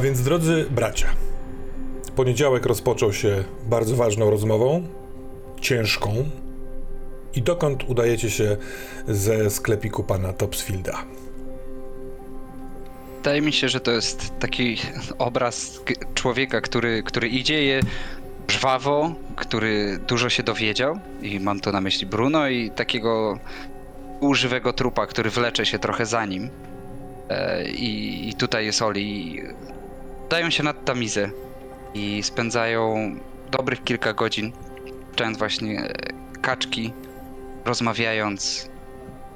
A więc, drodzy bracia, poniedziałek rozpoczął się bardzo ważną rozmową, ciężką. I dokąd udajecie się ze sklepiku pana Topsfielda? Wydaje mi się, że to jest taki obraz człowieka, który, który idzie je żwawo, który dużo się dowiedział i mam tu na myśli Bruno i takiego używego trupa, który wlecze się trochę za nim. E, I, i tutaj jest Oli. Dają się nad tamizę i spędzają dobrych kilka godzin, czytając właśnie e, kaczki, rozmawiając.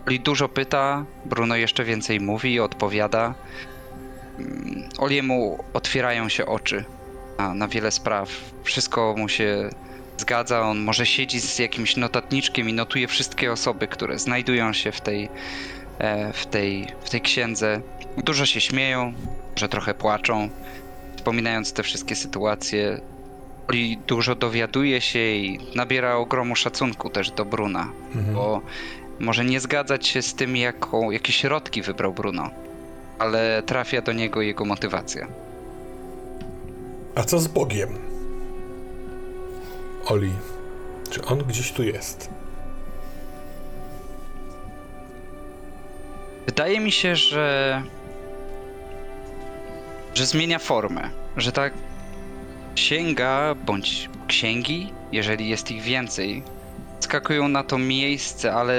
Oli dużo pyta, Bruno jeszcze więcej mówi, odpowiada. Mm, Oliemu otwierają się oczy na, na wiele spraw. Wszystko mu się zgadza. On może siedzi z jakimś notatniczkiem i notuje wszystkie osoby, które znajdują się w tej, e, w tej, w tej księdze. Dużo się śmieją, że trochę płaczą, wspominając te wszystkie sytuacje. Oli dużo dowiaduje się i nabiera ogromu szacunku też do Bruna, Mhm. bo może nie zgadzać się z tym, jaką, jakie środki wybrał Bruno, ale trafia do niego jego motywacja. A co z Bogiem? Oli, czy on gdzieś tu jest? Wydaje mi się, że. Że zmienia formę. Że ta księga bądź księgi, jeżeli jest ich więcej, skakują na to miejsce, ale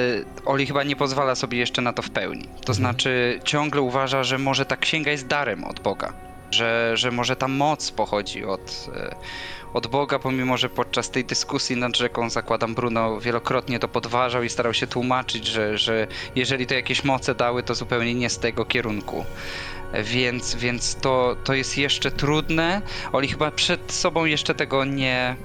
Oli chyba nie pozwala sobie jeszcze na to w pełni. To znaczy, ciągle uważa, że może ta księga jest darem od Boga. Że, że może ta moc pochodzi od, e, od Boga, pomimo że podczas tej dyskusji nad rzeką, zakładam, Bruno wielokrotnie to podważał i starał się tłumaczyć, że, że jeżeli to jakieś moce dały, to zupełnie nie z tego kierunku. Więc, więc to, to jest jeszcze trudne. Oli chyba przed sobą jeszcze tego nie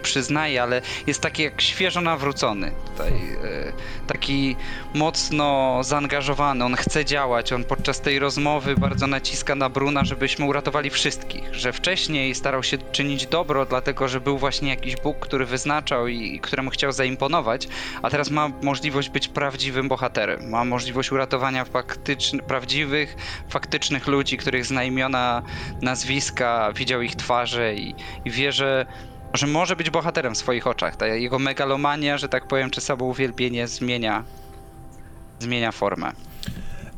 przyznaje, ale jest taki jak świeżo nawrócony tutaj. e, Taki mocno zaangażowany, on chce działać, on podczas tej rozmowy bardzo naciska na Bruna, żebyśmy uratowali wszystkich, że wcześniej starał się czynić dobro, dlatego że był właśnie jakiś Bóg, który wyznaczał i, któremu chciał zaimponować, a teraz ma możliwość być prawdziwym bohaterem, ma możliwość uratowania faktyczn- prawdziwych, faktycznych ludzi, których zna imiona, nazwiska, widział ich twarze i, i wie, że że może być bohaterem w swoich oczach. Ta jego megalomania, że tak powiem, czy samouwielbienie zmienia, zmienia formę.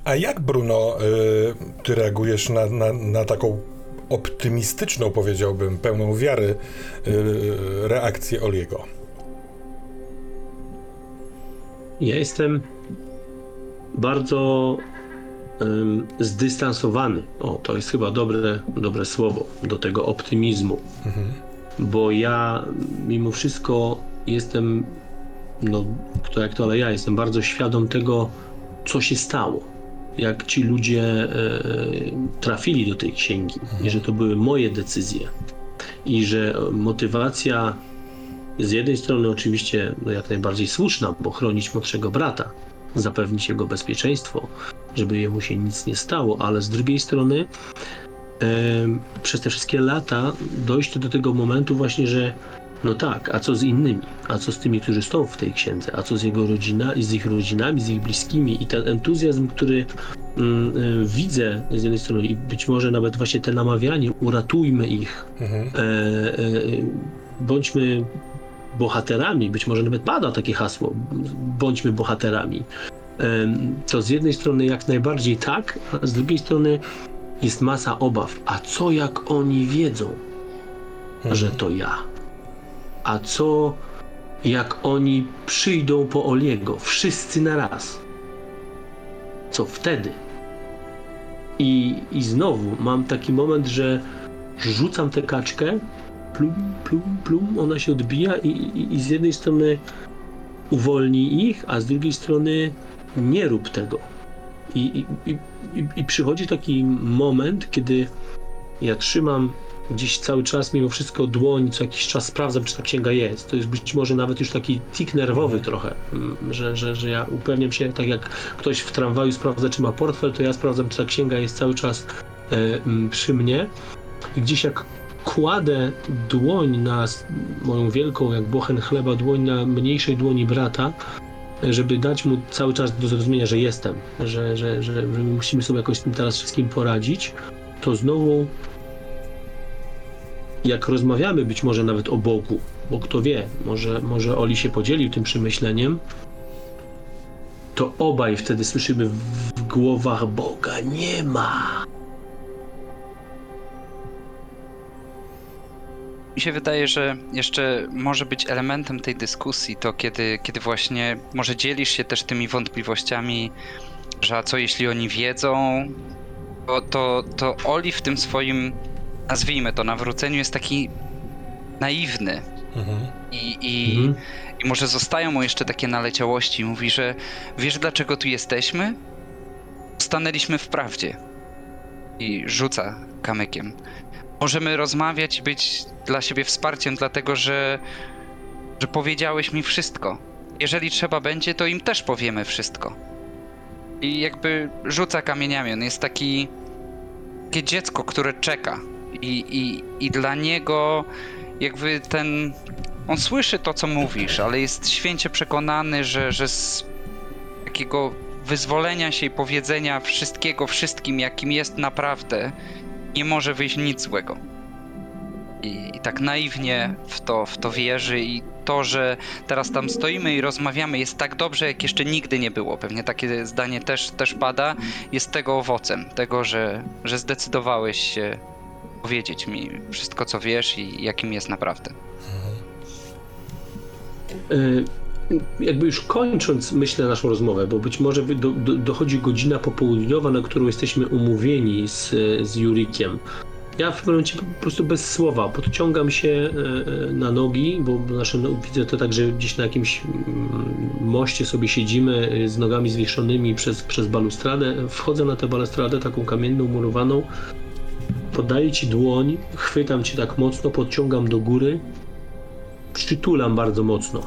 A jak, Bruno, y, ty reagujesz na, na, na taką optymistyczną, powiedziałbym, pełną wiary y, reakcję Oliego? Ja jestem bardzo zdystansowany. O, to jest chyba dobre, dobre słowo do tego optymizmu. Bo ja mimo wszystko jestem, no kto jak to, ale ja jestem bardzo świadom tego, co się stało. Jak ci ludzie e, trafili do tej księgi i że to były moje decyzje. I że motywacja z jednej strony oczywiście no jak najbardziej słuszna, bo chronić młodszego brata, zapewnić jego bezpieczeństwo, żeby jemu się nic nie stało, ale z drugiej strony przez te wszystkie lata dojść do tego momentu właśnie, że no tak, a co z innymi? A co z tymi, którzy są w tej księdze? A co z jego rodzina z ich rodzinami, z ich bliskimi? I ten entuzjazm, który mm, y, widzę z jednej strony i być może nawet właśnie te namawianie, uratujmy ich, Mhm. e, e, bądźmy bohaterami, być może nawet pada takie hasło, bądźmy bohaterami. Em, To z jednej strony jak najbardziej tak, a z drugiej strony jest masa obaw. A co jak oni wiedzą, że to ja? A co jak oni przyjdą po Oliego, wszyscy na raz? Co wtedy? I, I znowu mam taki moment, że rzucam tę kaczkę, plum, plum, plum, ona się odbija i, i, i z jednej strony uwolni ich, a z drugiej strony nie rób tego. I, i, i, i- i przychodzi taki moment, kiedy ja trzymam gdzieś cały czas mimo wszystko dłoń, co jakiś czas sprawdzam, czy ta księga jest. To jest być może nawet już taki tik nerwowy trochę, mm, że, że, że ja upewniam się, tak jak ktoś w tramwaju sprawdza, czy ma portfel, to ja sprawdzam, czy ta księga jest cały czas e, mm, przy mnie. I gdzieś jak kładę dłoń na moją wielką, jak bochen chleba, dłoń na mniejszej dłoni brata, żeby dać mu cały czas do zrozumienia, że jestem, że, że, że, że my musimy sobie jakoś z tym teraz wszystkim poradzić, to znowu jak rozmawiamy być może nawet o Bogu, bo kto wie, może, może Oli się podzielił tym przemyśleniem, to obaj wtedy słyszymy w głowach Boga nie ma. Mi się wydaje, że jeszcze może być elementem tej dyskusji to, kiedy, kiedy właśnie może dzielisz się też tymi wątpliwościami, że a co jeśli oni wiedzą, to, to, to Oli w tym swoim, nazwijmy to, nawróceniu jest taki naiwny. Mhm. I, i, Mhm. I może zostają mu jeszcze takie naleciałości. Mówi, że wiesz dlaczego tu jesteśmy? Stanęliśmy w prawdzie. I rzuca kamykiem. Możemy rozmawiać być dla siebie wsparciem, dlatego że, że powiedziałeś mi wszystko. Jeżeli trzeba będzie, to im też powiemy wszystko. I jakby rzuca kamieniami. On jest taki. takie dziecko, które czeka. I, i, i dla niego jakby ten on słyszy to, co mówisz, ale jest święcie przekonany, że, że z takiego wyzwolenia się i powiedzenia wszystkiego wszystkim, jakim jest naprawdę, nie może wyjść nic złego. I, i tak naiwnie w to, w to wierzy i to, że teraz tam stoimy i rozmawiamy jest tak dobrze, jak jeszcze nigdy nie było. Pewnie takie zdanie też, też pada. Jest tego owocem, tego, że, że zdecydowałeś się powiedzieć mi wszystko, co wiesz i jakim jest naprawdę. Y, jakby już kończąc, myślę, naszą rozmowę, bo być może do, do, dochodzi godzina popołudniowa, na którą jesteśmy umówieni z, z Jurikiem. Ja w pewnym momencie po prostu bez słowa podciągam się e, e, na nogi, bo nasze, no, widzę to tak, że gdzieś na jakimś mm, moście sobie siedzimy e, z nogami zwieszonymi przez, przez balustradę. Wchodzę na tę balustradę, taką kamienną, murowaną. Podaję ci dłoń, chwytam cię tak mocno, podciągam do góry, przytulam bardzo mocno.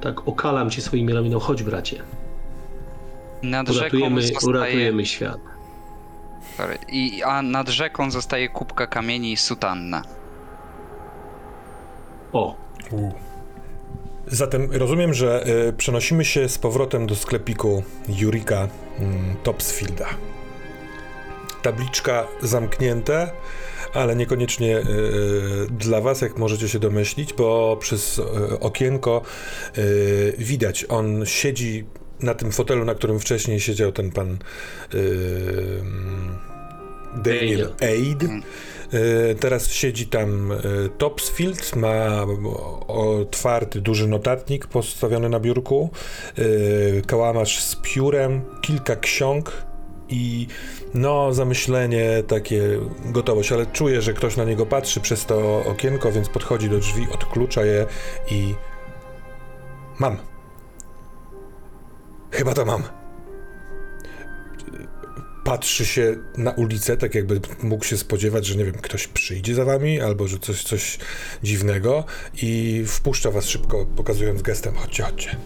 Tak okalam cię swoimi ramionami. Chodź, bracie. Nad rzeką Uratujemy, zostaje... uratujemy świat. I, a nad rzeką zostaje kubka kamieni i sutanna. O, U. Zatem rozumiem, że y, przenosimy się z powrotem do sklepiku Jurika mm, Topsfielda. Tabliczka zamknięte, ale niekoniecznie y, dla was, jak możecie się domyślić, bo przez y, okienko widać, on siedzi na tym fotelu, na którym wcześniej siedział ten pan Daniel Aid. Y, Teraz siedzi tam Topsfield, ma otwarty duży notatnik postawiony na biurku, kałamarz z piórem, kilka ksiąg i no zamyślenie, takie gotowość, ale czuję, że ktoś na niego patrzy przez to okienko, więc podchodzi do drzwi, odklucza je i mam. Chyba to mam patrzy się na ulicę, tak jakby mógł się spodziewać, że nie wiem, ktoś przyjdzie za wami, albo że coś, coś dziwnego i wpuszcza was szybko, pokazując gestem, chodźcie, chodźcie.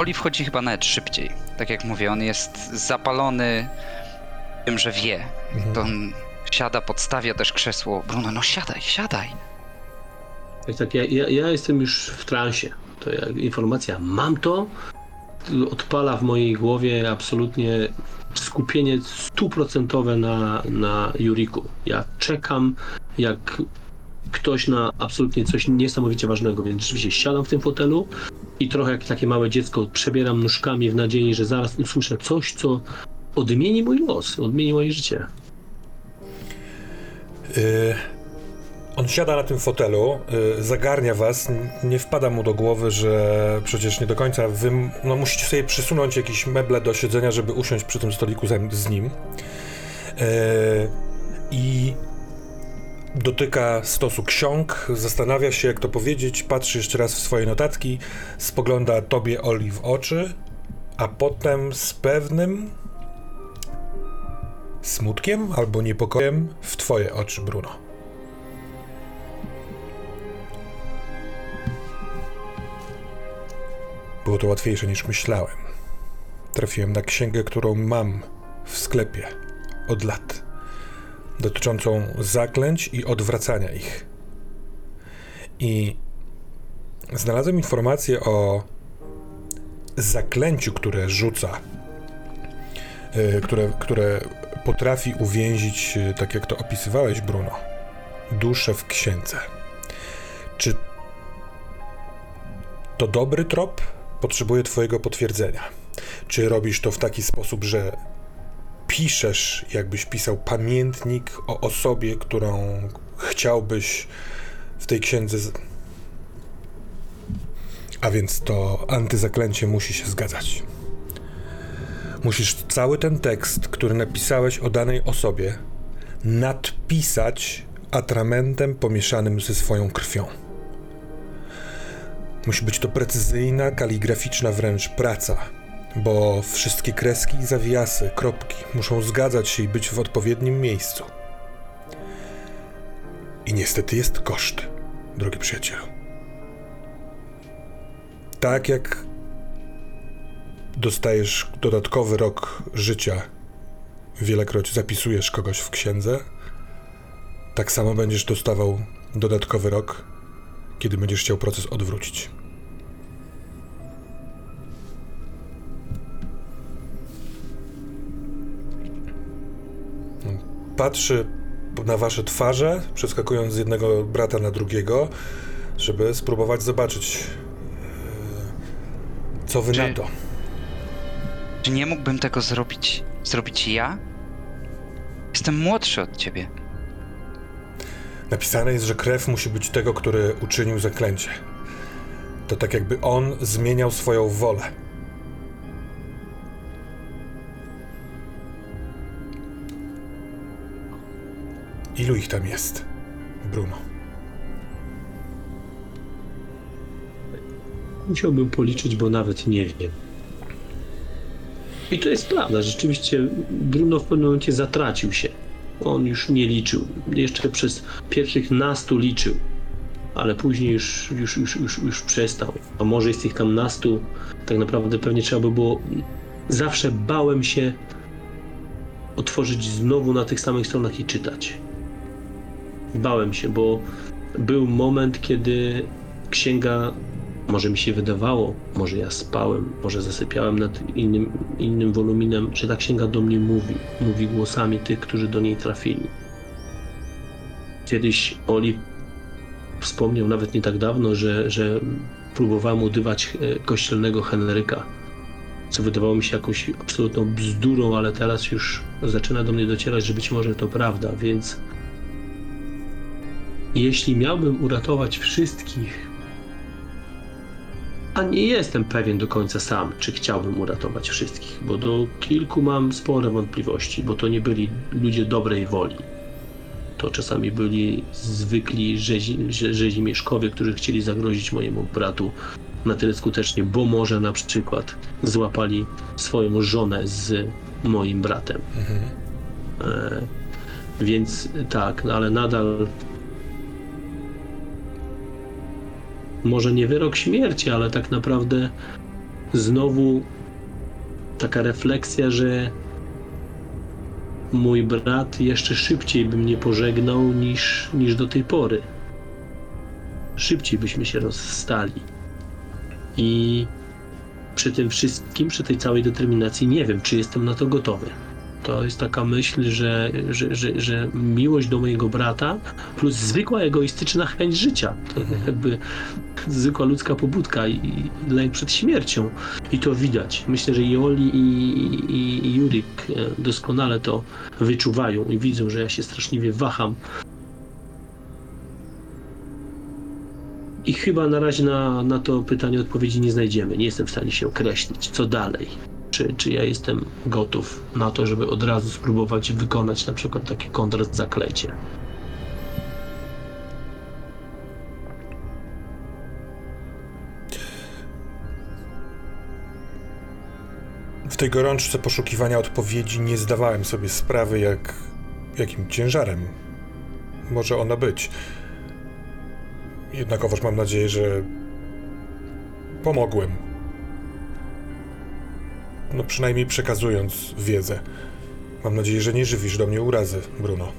Oli wchodzi chyba nawet szybciej. Tak jak mówię, on jest zapalony tym, że wie. Mhm. To on siada, podstawia też krzesło. Bruno, no siadaj, siadaj. tak, tak ja, ja, ja jestem już w transie. To ja, informacja, mam to, odpala w mojej głowie absolutnie skupienie stuprocentowe na, na Juriku. Ja czekam, jak ktoś na absolutnie coś niesamowicie ważnego, więc rzeczywiście siadam w tym fotelu i trochę jak takie małe dziecko przebieram nóżkami w nadziei, że zaraz usłyszę coś, co odmieni mój los, odmieni moje życie. Y, on siada na tym fotelu, y, zagarnia was, nie wpada mu do głowy, że przecież nie do końca wy no, musicie sobie przysunąć jakieś meble do siedzenia, żeby usiąść przy tym stoliku z, z nim. Y, I dotyka stosu ksiąg, zastanawia się, jak to powiedzieć, patrzy jeszcze raz w swoje notatki, spogląda tobie Oli w oczy, a potem z pewnym smutkiem albo niepokojem w twoje oczy, Bruno. Było to łatwiejsze niż myślałem. Trafiłem na księgę, którą mam w sklepie od lat, dotyczącą zaklęć i odwracania ich. I znalazłem informację o zaklęciu, które rzuca, y, które, które potrafi uwięzić, e, tak jak to opisywałeś, Bruno, duszę w księdze. Czy to dobry trop? Potrzebuję Twojego potwierdzenia. Czy robisz to w taki sposób, że piszesz, jakbyś pisał pamiętnik o osobie, którą chciałbyś w tej księdze. Z... A więc to antyzaklęcie musi się zgadzać. Musisz cały ten tekst, który napisałeś o danej osobie, nadpisać atramentem pomieszanym ze swoją krwią. Musi być to precyzyjna, kaligraficzna wręcz praca, bo wszystkie kreski i zawiasy, kropki muszą zgadzać się i być w odpowiednim miejscu. I niestety jest koszt, drogi przyjacielu. Tak jak dostajesz dodatkowy rok życia, wielekroć zapisujesz kogoś w księdze, tak samo będziesz dostawał dodatkowy rok, kiedy będziesz chciał proces odwrócić. Patrzy na wasze twarze, przeskakując z jednego brata na drugiego, żeby spróbować zobaczyć, e, co wy Czy- na to. Czy nie mógłbym tego zrobić, zrobić ja? Jestem młodszy od ciebie. Napisane jest, że krew musi być tego, który uczynił zaklęcie. To tak jakby on zmieniał swoją wolę. Ilu ich tam jest, Bruno? Musiałbym policzyć, bo nawet nie wiem. I to jest prawda, rzeczywiście Bruno w pewnym momencie zatracił się. On już nie liczył. Jeszcze przez pierwszych nastu liczył, ale później już, już, już, już, już przestał. A może jest ich tam nastu, tak naprawdę pewnie trzeba by było. Zawsze bałem się otworzyć znowu na tych samych stronach i czytać. Bałem się, bo był moment, kiedy księga może mi się wydawało, może ja spałem, może zasypiałem nad innym, innym woluminem, że ta księga do mnie mówi. Mówi głosami tych, którzy do niej trafili. Kiedyś Oli wspomniał nawet nie tak dawno, że, że próbowałem udywać e, kościelnego Henryka, co wydawało mi się jakąś absolutną bzdurą, ale teraz już zaczyna do mnie docierać, że być może to prawda, więc jeśli miałbym uratować wszystkich a nie jestem pewien do końca sam, czy chciałbym uratować wszystkich, bo do kilku mam spore wątpliwości, bo to nie byli ludzie dobrej woli. To czasami byli zwykli rzezi, rze- rzezimieszkowie, którzy chcieli zagrozić mojemu bratu na tyle skutecznie, bo może na przykład złapali swoją żonę z moim bratem. E, więc tak, no ale nadal może nie wyrok śmierci, ale tak naprawdę znowu taka refleksja, że mój brat jeszcze szybciej by mnie pożegnał niż, niż do tej pory. Szybciej byśmy się rozstali. I przy tym wszystkim, przy tej całej determinacji, nie wiem, czy jestem na to gotowy. To jest taka myśl, że, że, że, że miłość do mojego brata plus zwykła egoistyczna chęć życia. To jakby zwykła ludzka pobudka i, i lęk przed śmiercią. I to widać. Myślę, że i Oli i, i, i Jurik e, doskonale to wyczuwają i widzą, że ja się straszliwie waham. I chyba na razie na, na to pytanie odpowiedzi nie znajdziemy. Nie jestem w stanie się określić, co dalej. Czy, czy ja jestem gotów na to, żeby od razu spróbować wykonać na przykład takie kontrzaklecie. W tej gorączce poszukiwania odpowiedzi nie zdawałem sobie sprawy, jak, jakim ciężarem może ona być. Jednakowoż mam nadzieję, że pomogłem. No przynajmniej przekazując wiedzę. Mam nadzieję, że nie żywisz do mnie urazy, Bruno.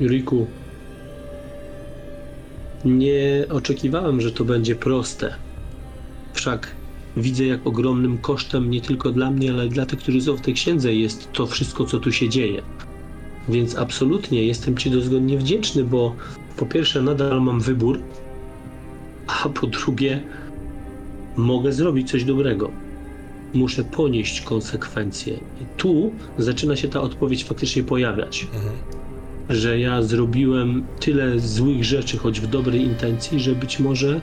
Juriku, nie oczekiwałem, że to będzie proste. Wszak widzę, jak ogromnym kosztem nie tylko dla mnie, ale dla tych, którzy są w tej księdze, jest to wszystko, co tu się dzieje. Więc absolutnie jestem Ci dozgodnie wdzięczny, bo po pierwsze nadal mam wybór, a po drugie mogę zrobić coś dobrego. Muszę ponieść konsekwencje. I tu zaczyna się ta odpowiedź faktycznie pojawiać. Że ja zrobiłem tyle złych rzeczy, choć w dobrej intencji, że być może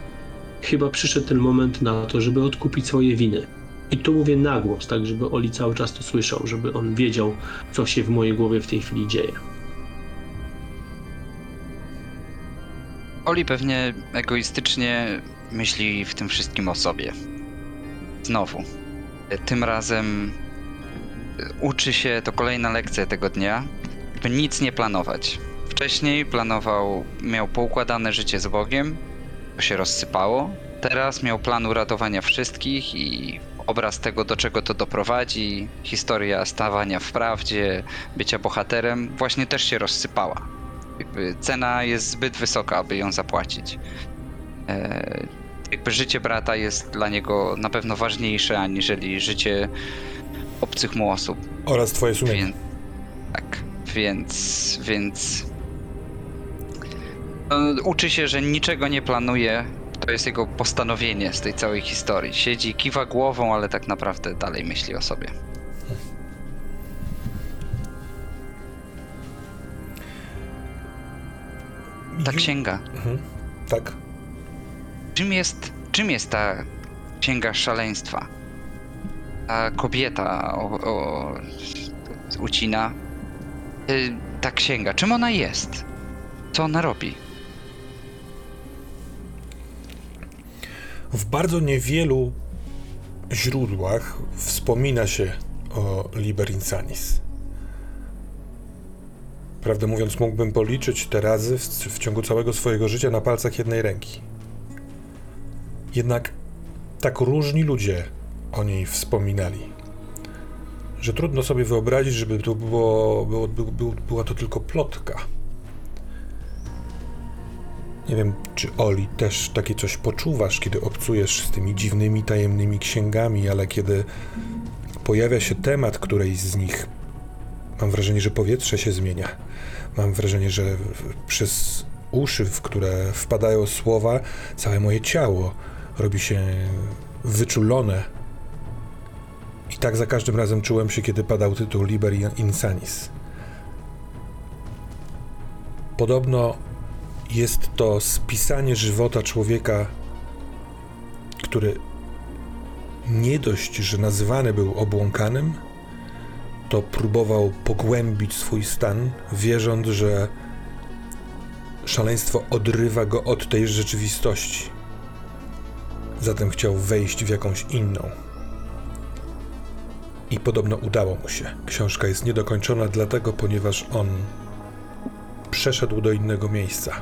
chyba przyszedł ten moment na to, żeby odkupić swoje winy. I to mówię na głos, tak żeby Oli cały czas to słyszał, żeby on wiedział, co się w mojej głowie w tej chwili dzieje. Oli pewnie egoistycznie myśli w tym wszystkim o sobie. Znowu. Tym razem y, uczy się, to kolejna lekcja tego dnia, by nic nie planować. Wcześniej planował, miał poukładane życie z Bogiem, to się rozsypało. Teraz miał plan uratowania wszystkich i obraz tego, do czego to doprowadzi, historia stawania w prawdzie, bycia bohaterem, właśnie też się rozsypała. Jakby cena jest zbyt wysoka, aby ją zapłacić. E, jakby życie brata jest dla niego na pewno ważniejsze aniżeli życie obcych mu osób. Oraz twoje sumienie. Więc, tak, więc, więc no, uczy się, że niczego nie planuje. To jest jego postanowienie z tej całej historii. Siedzi, kiwa głową, ale tak naprawdę dalej myśli o sobie. Ta księga. Mhm. Tak. Czym jest, czym jest ta księga szaleństwa? Ta kobieta o, o, ucina. Y, Ta księga, czym ona jest? Co ona robi? W bardzo niewielu źródłach wspomina się o Liber Insanis. Prawdę mówiąc, mógłbym policzyć te razy w, w ciągu całego swojego życia na palcach jednej ręki. Jednak tak różni ludzie o niej wspominali, że trudno sobie wyobrazić, żeby to było, było, był- był, była to tylko plotka. Nie wiem, czy Oli też takie coś poczuwasz, kiedy obcujesz z tymi dziwnymi, tajemnymi księgami, ale kiedy pojawia się temat którejś z nich, mam wrażenie, że powietrze się zmienia. Mam wrażenie, że przez uszy, w które wpadają słowa, całe moje ciało robi się wyczulone. I tak za każdym razem czułem się, kiedy padał tytuł Liber Insanis. Podobno jest to spisanie żywota człowieka, który nie dość, że nazywany był obłąkanym, to próbował pogłębić swój stan, wierząc, że szaleństwo odrywa go od tej rzeczywistości. Zatem chciał wejść w jakąś inną. I podobno udało mu się. Książka jest niedokończona, dlatego, ponieważ on przeszedł do innego miejsca.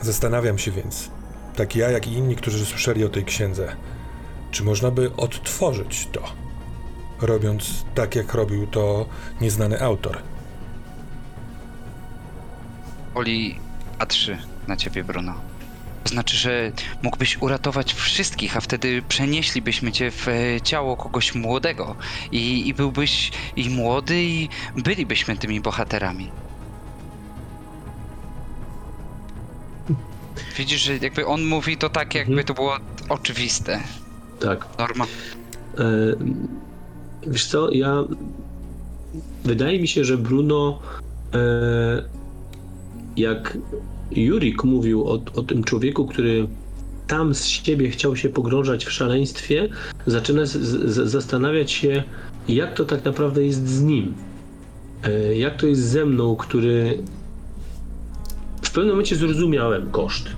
Zastanawiam się więc, tak ja, jak i inni, którzy słyszeli o tej księdze, czy można by odtworzyć to, robiąc tak, jak robił to nieznany autor. Oli A3 na ciebie, Bruno. To znaczy, że mógłbyś uratować wszystkich, a wtedy przenieślibyśmy cię w e, ciało kogoś młodego. I, I byłbyś i młody, i bylibyśmy tymi bohaterami. Widzisz, że jakby on mówi to tak, jakby Mhm. to było oczywiste. Tak. Norma. E, wiesz co, ja. Wydaje mi się, że Bruno, e, jak Jurik mówił o, o tym człowieku, który tam z siebie chciał się pogrążać w szaleństwie, zaczyna z, z, zastanawiać się, jak to tak naprawdę jest z nim. E, jak to jest ze mną, który. W pewnym momencie zrozumiałem koszt.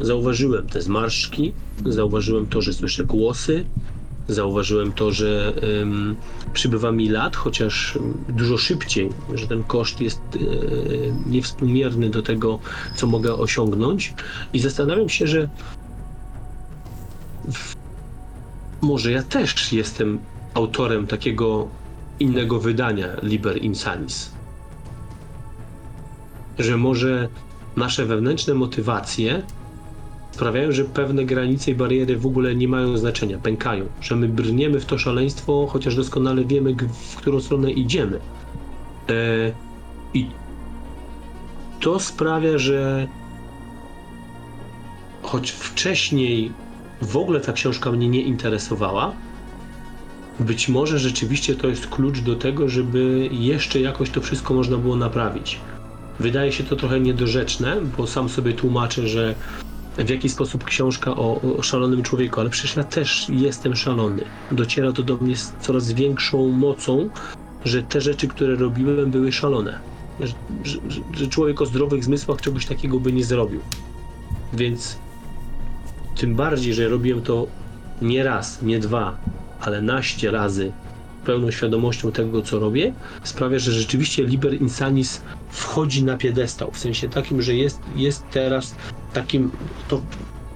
Zauważyłem te zmarszczki, zauważyłem to, że słyszę głosy, Zauważyłem to, że ym, przybywa mi lat, chociaż dużo szybciej, że ten koszt jest yy, niewspółmierny do tego, co mogę osiągnąć. I zastanawiam się, że może ja też jestem autorem takiego innego wydania Liber Insanis. Że może nasze wewnętrzne motywacje sprawiają, że pewne granice i bariery w ogóle nie mają znaczenia, pękają, że my brniemy w to szaleństwo, chociaż doskonale wiemy, w którą stronę idziemy. E, I to sprawia, że choć wcześniej w ogóle ta książka mnie nie interesowała, być może rzeczywiście to jest klucz do tego, żeby jeszcze jakoś to wszystko można było naprawić. Wydaje się to trochę niedorzeczne, bo sam sobie tłumaczę, że w jaki sposób książka o, o szalonym człowieku, ale przecież ja też jestem szalony. Dociera to do mnie z coraz większą mocą, że te rzeczy, które robiłem, były szalone. Że, że, że człowiek o zdrowych zmysłach czegoś takiego by nie zrobił. Więc tym bardziej, że robiłem to nie raz, nie dwa, ale naście razy pełną świadomością tego, co robię, sprawia, że rzeczywiście Liber Insanis wchodzi na piedestał, w sensie takim, że jest, jest teraz takim, to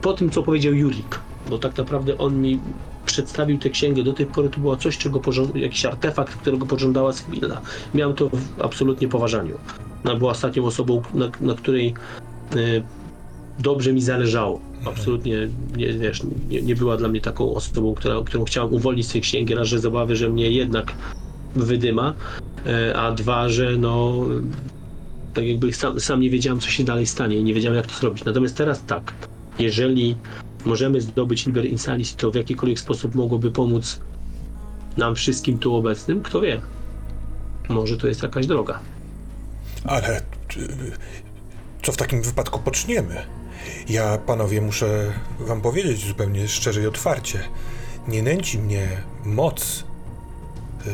po tym, co powiedział Jurik, bo tak naprawdę on mi przedstawił tę księgę, do tej pory to było coś, czego pożąd- jakiś artefakt, którego pożądała Sybilla. Miałem to w absolutnie poważaniu. Ona była ostatnią osobą, na, na której y, dobrze mi zależało. Absolutnie nie, wiesz, nie, nie była dla mnie taką osobą, która, którą chciałem uwolnić z tej księgi, raz, że z obawy, że mnie jednak wydyma, e, a dwa, że no tak jakby sam, sam nie wiedziałem, co się dalej stanie i nie wiedziałem, jak to zrobić. Natomiast teraz tak, jeżeli możemy zdobyć Liber Insanis, to w jakikolwiek sposób mogłoby pomóc nam wszystkim tu obecnym, kto wie. Może to jest jakaś droga. Ale czy, co w takim wypadku poczniemy? Ja, panowie, muszę wam powiedzieć zupełnie szczerze i otwarcie. Nie nęci mnie moc. Yy,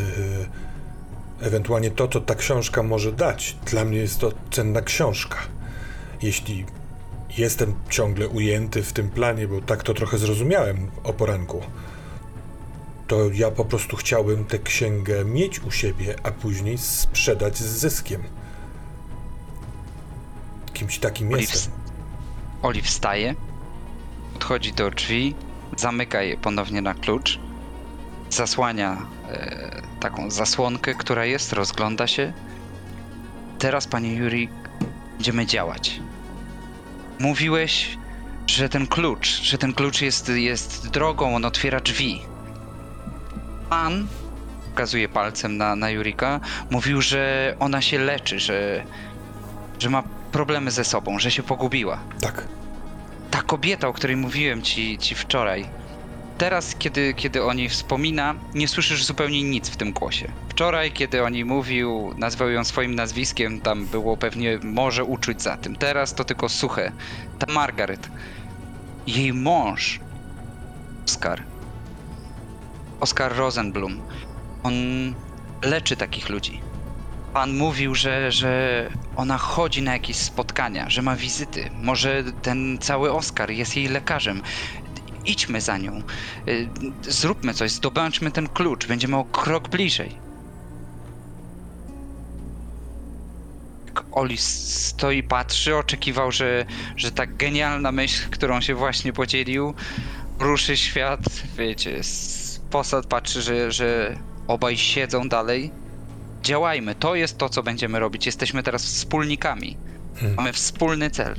ewentualnie to, co ta książka może dać. Dla mnie jest to cenna książka. Jeśli jestem ciągle ujęty w tym planie, bo tak to trochę zrozumiałem o poranku, to ja po prostu chciałbym tę księgę mieć u siebie, a później sprzedać z zyskiem. Kimś takim Oli, jestem. Oli wstaje, podchodzi do drzwi, zamyka je ponownie na klucz, zasłania e, taką zasłonkę, która jest, rozgląda się. Teraz, panie Juri, będziemy działać. Mówiłeś, że ten klucz, że ten klucz jest, jest drogą, on otwiera drzwi. Pan, wskazuje palcem na, na Jurika, mówił, że ona się leczy, że, że ma problemy ze sobą, że się pogubiła. Tak. Ta kobieta, o której mówiłem ci, ci wczoraj, teraz, kiedy, kiedy o niej wspomina, nie słyszysz zupełnie nic w tym głosie. Wczoraj, kiedy o niej mówił, nazwał ją swoim nazwiskiem, tam było pewnie może uczuć za tym. Teraz to tylko suche. Ta Margaret, jej mąż, Oskar, Oskar Rosenblum, on leczy takich ludzi. Pan mówił, że, że ona chodzi na jakieś spotkania, że ma wizyty. Może ten cały Oskar jest jej lekarzem. Idźmy za nią. Y, Zróbmy coś, zdobędźmy ten klucz. Będziemy o krok bliżej. Oli stoi, patrzy, oczekiwał, że, że ta genialna myśl, którą się właśnie podzielił, ruszy świat. Wiecie, posad patrzy, że, że obaj siedzą dalej działajmy. To jest to, co będziemy robić. Jesteśmy teraz wspólnikami. Hmm. Mamy wspólny cel.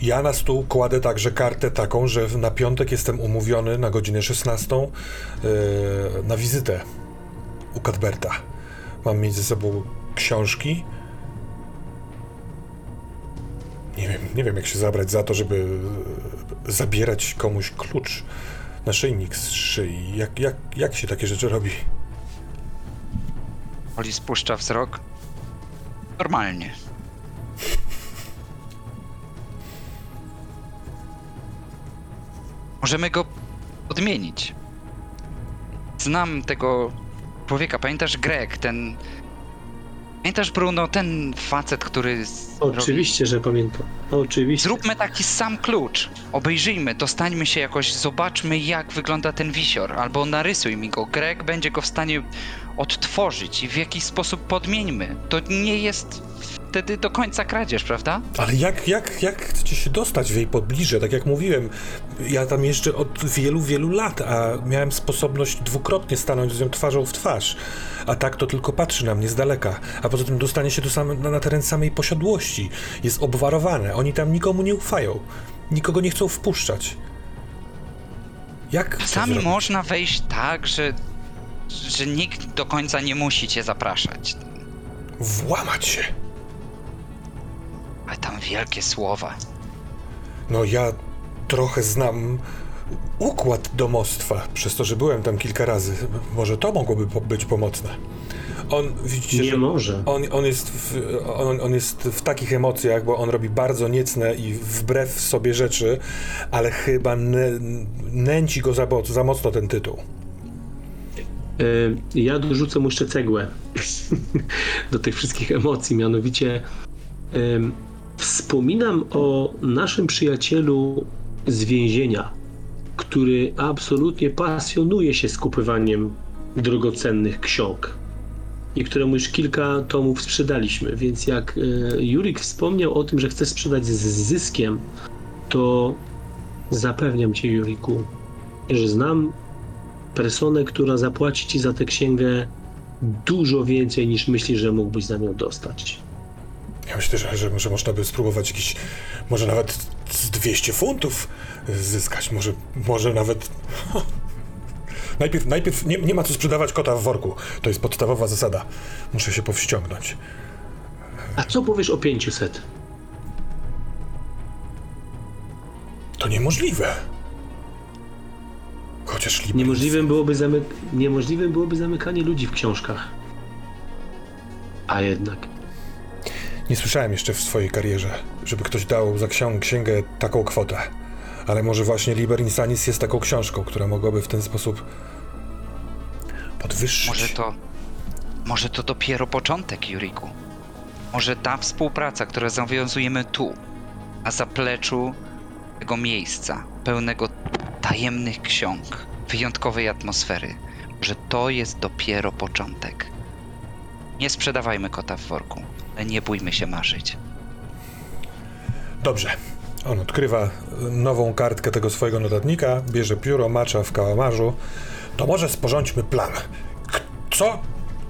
Ja na stół kładę także kartę taką, że na piątek jestem umówiony na godzinę 16 yy, na wizytę u Cadberta. Mam mieć ze sobą książki. Nie wiem, nie wiem jak się zabrać za to, żeby e, zabierać komuś klucz, naszyjnik z szyi. Jak, jak, jak się takie rzeczy robi? Oli spuszcza wzrok. Normalnie. Możemy go odmienić. Znam tego człowieka. Pamiętasz Greg, ten. Pamiętasz Bruno, ten facet, który. Oczywiście, że pamiętam. Oczywiście. Zróbmy taki sam klucz. Obejrzyjmy, dostańmy się jakoś, zobaczmy jak wygląda ten wisior, albo narysuj mi go. Greg będzie go w stanie odtworzyć i w jakiś sposób podmieńmy. To nie jest wtedy do końca kradzież, prawda? Ale jak, jak, jak chcecie się dostać w jej pobliże? Tak jak mówiłem, ja tam jeszcze od wielu, wielu lat, a miałem sposobność dwukrotnie stanąć z nią twarzą w twarz. A tak to tylko patrzy na mnie z daleka. A poza tym dostanie się do same, na, na teren samej posiadłości. Jest obwarowane. Oni tam nikomu nie ufają. Nikogo nie chcą zrobić? można wejść tak, że, że nikt do końca nie musi cię zapraszać. Włamać się. Ale tam wielkie słowa. No ja trochę znam układ domostwa, przez to, że byłem tam kilka razy. Może to mogłoby po- być pomocne. On, widzicie, Nie że może. on, on, jest w, on, on jest w takich emocjach, bo on robi bardzo niecne i wbrew sobie rzeczy, ale chyba nę, nęci go za, za mocno ten tytuł. Y, Ja dorzucę mu jeszcze cegłę do tych wszystkich emocji. Mianowicie wspominam o naszym przyjacielu z więzienia, który absolutnie pasjonuje się skupywaniem drogocennych ksiąg i któremu już kilka tomów sprzedaliśmy. Więc jak y, Jurik wspomniał o tym, że chce sprzedać z zyskiem, to zapewniam cię, Juriku, że znam personę, która zapłaci ci za tę księgę dużo więcej niż myślisz, że mógłbyś za nią dostać. Ja myślę, że, że, że można by spróbować jakiś, może nawet z 200 funtów zyskać, może, może nawet... Najpierw, najpierw nie, nie ma co sprzedawać kota w worku. To jest podstawowa zasada. Muszę się powściągnąć. A co powiesz o 500? To niemożliwe. Chociaż Libris... Niemożliwym byłoby, zamyk- niemożliwym byłoby zamykanie ludzi w książkach. A jednak. Nie słyszałem jeszcze w swojej karierze, żeby ktoś dał za księgę taką kwotę. Ale może właśnie Liber Insanis jest taką książką, która mogłaby w ten sposób podwyższyć. Może to. Może to dopiero początek, Juriku. Może ta współpraca, którą zawiązujemy tu, na zapleczu tego miejsca, pełnego tajemnych ksiąg, wyjątkowej atmosfery, że to jest dopiero początek. Nie sprzedawajmy kota w worku, ale nie bójmy się marzyć. Dobrze. On odkrywa nową kartkę tego swojego notatnika, bierze pióro, macza w kałamarzu. To może sporządźmy plan. K- co?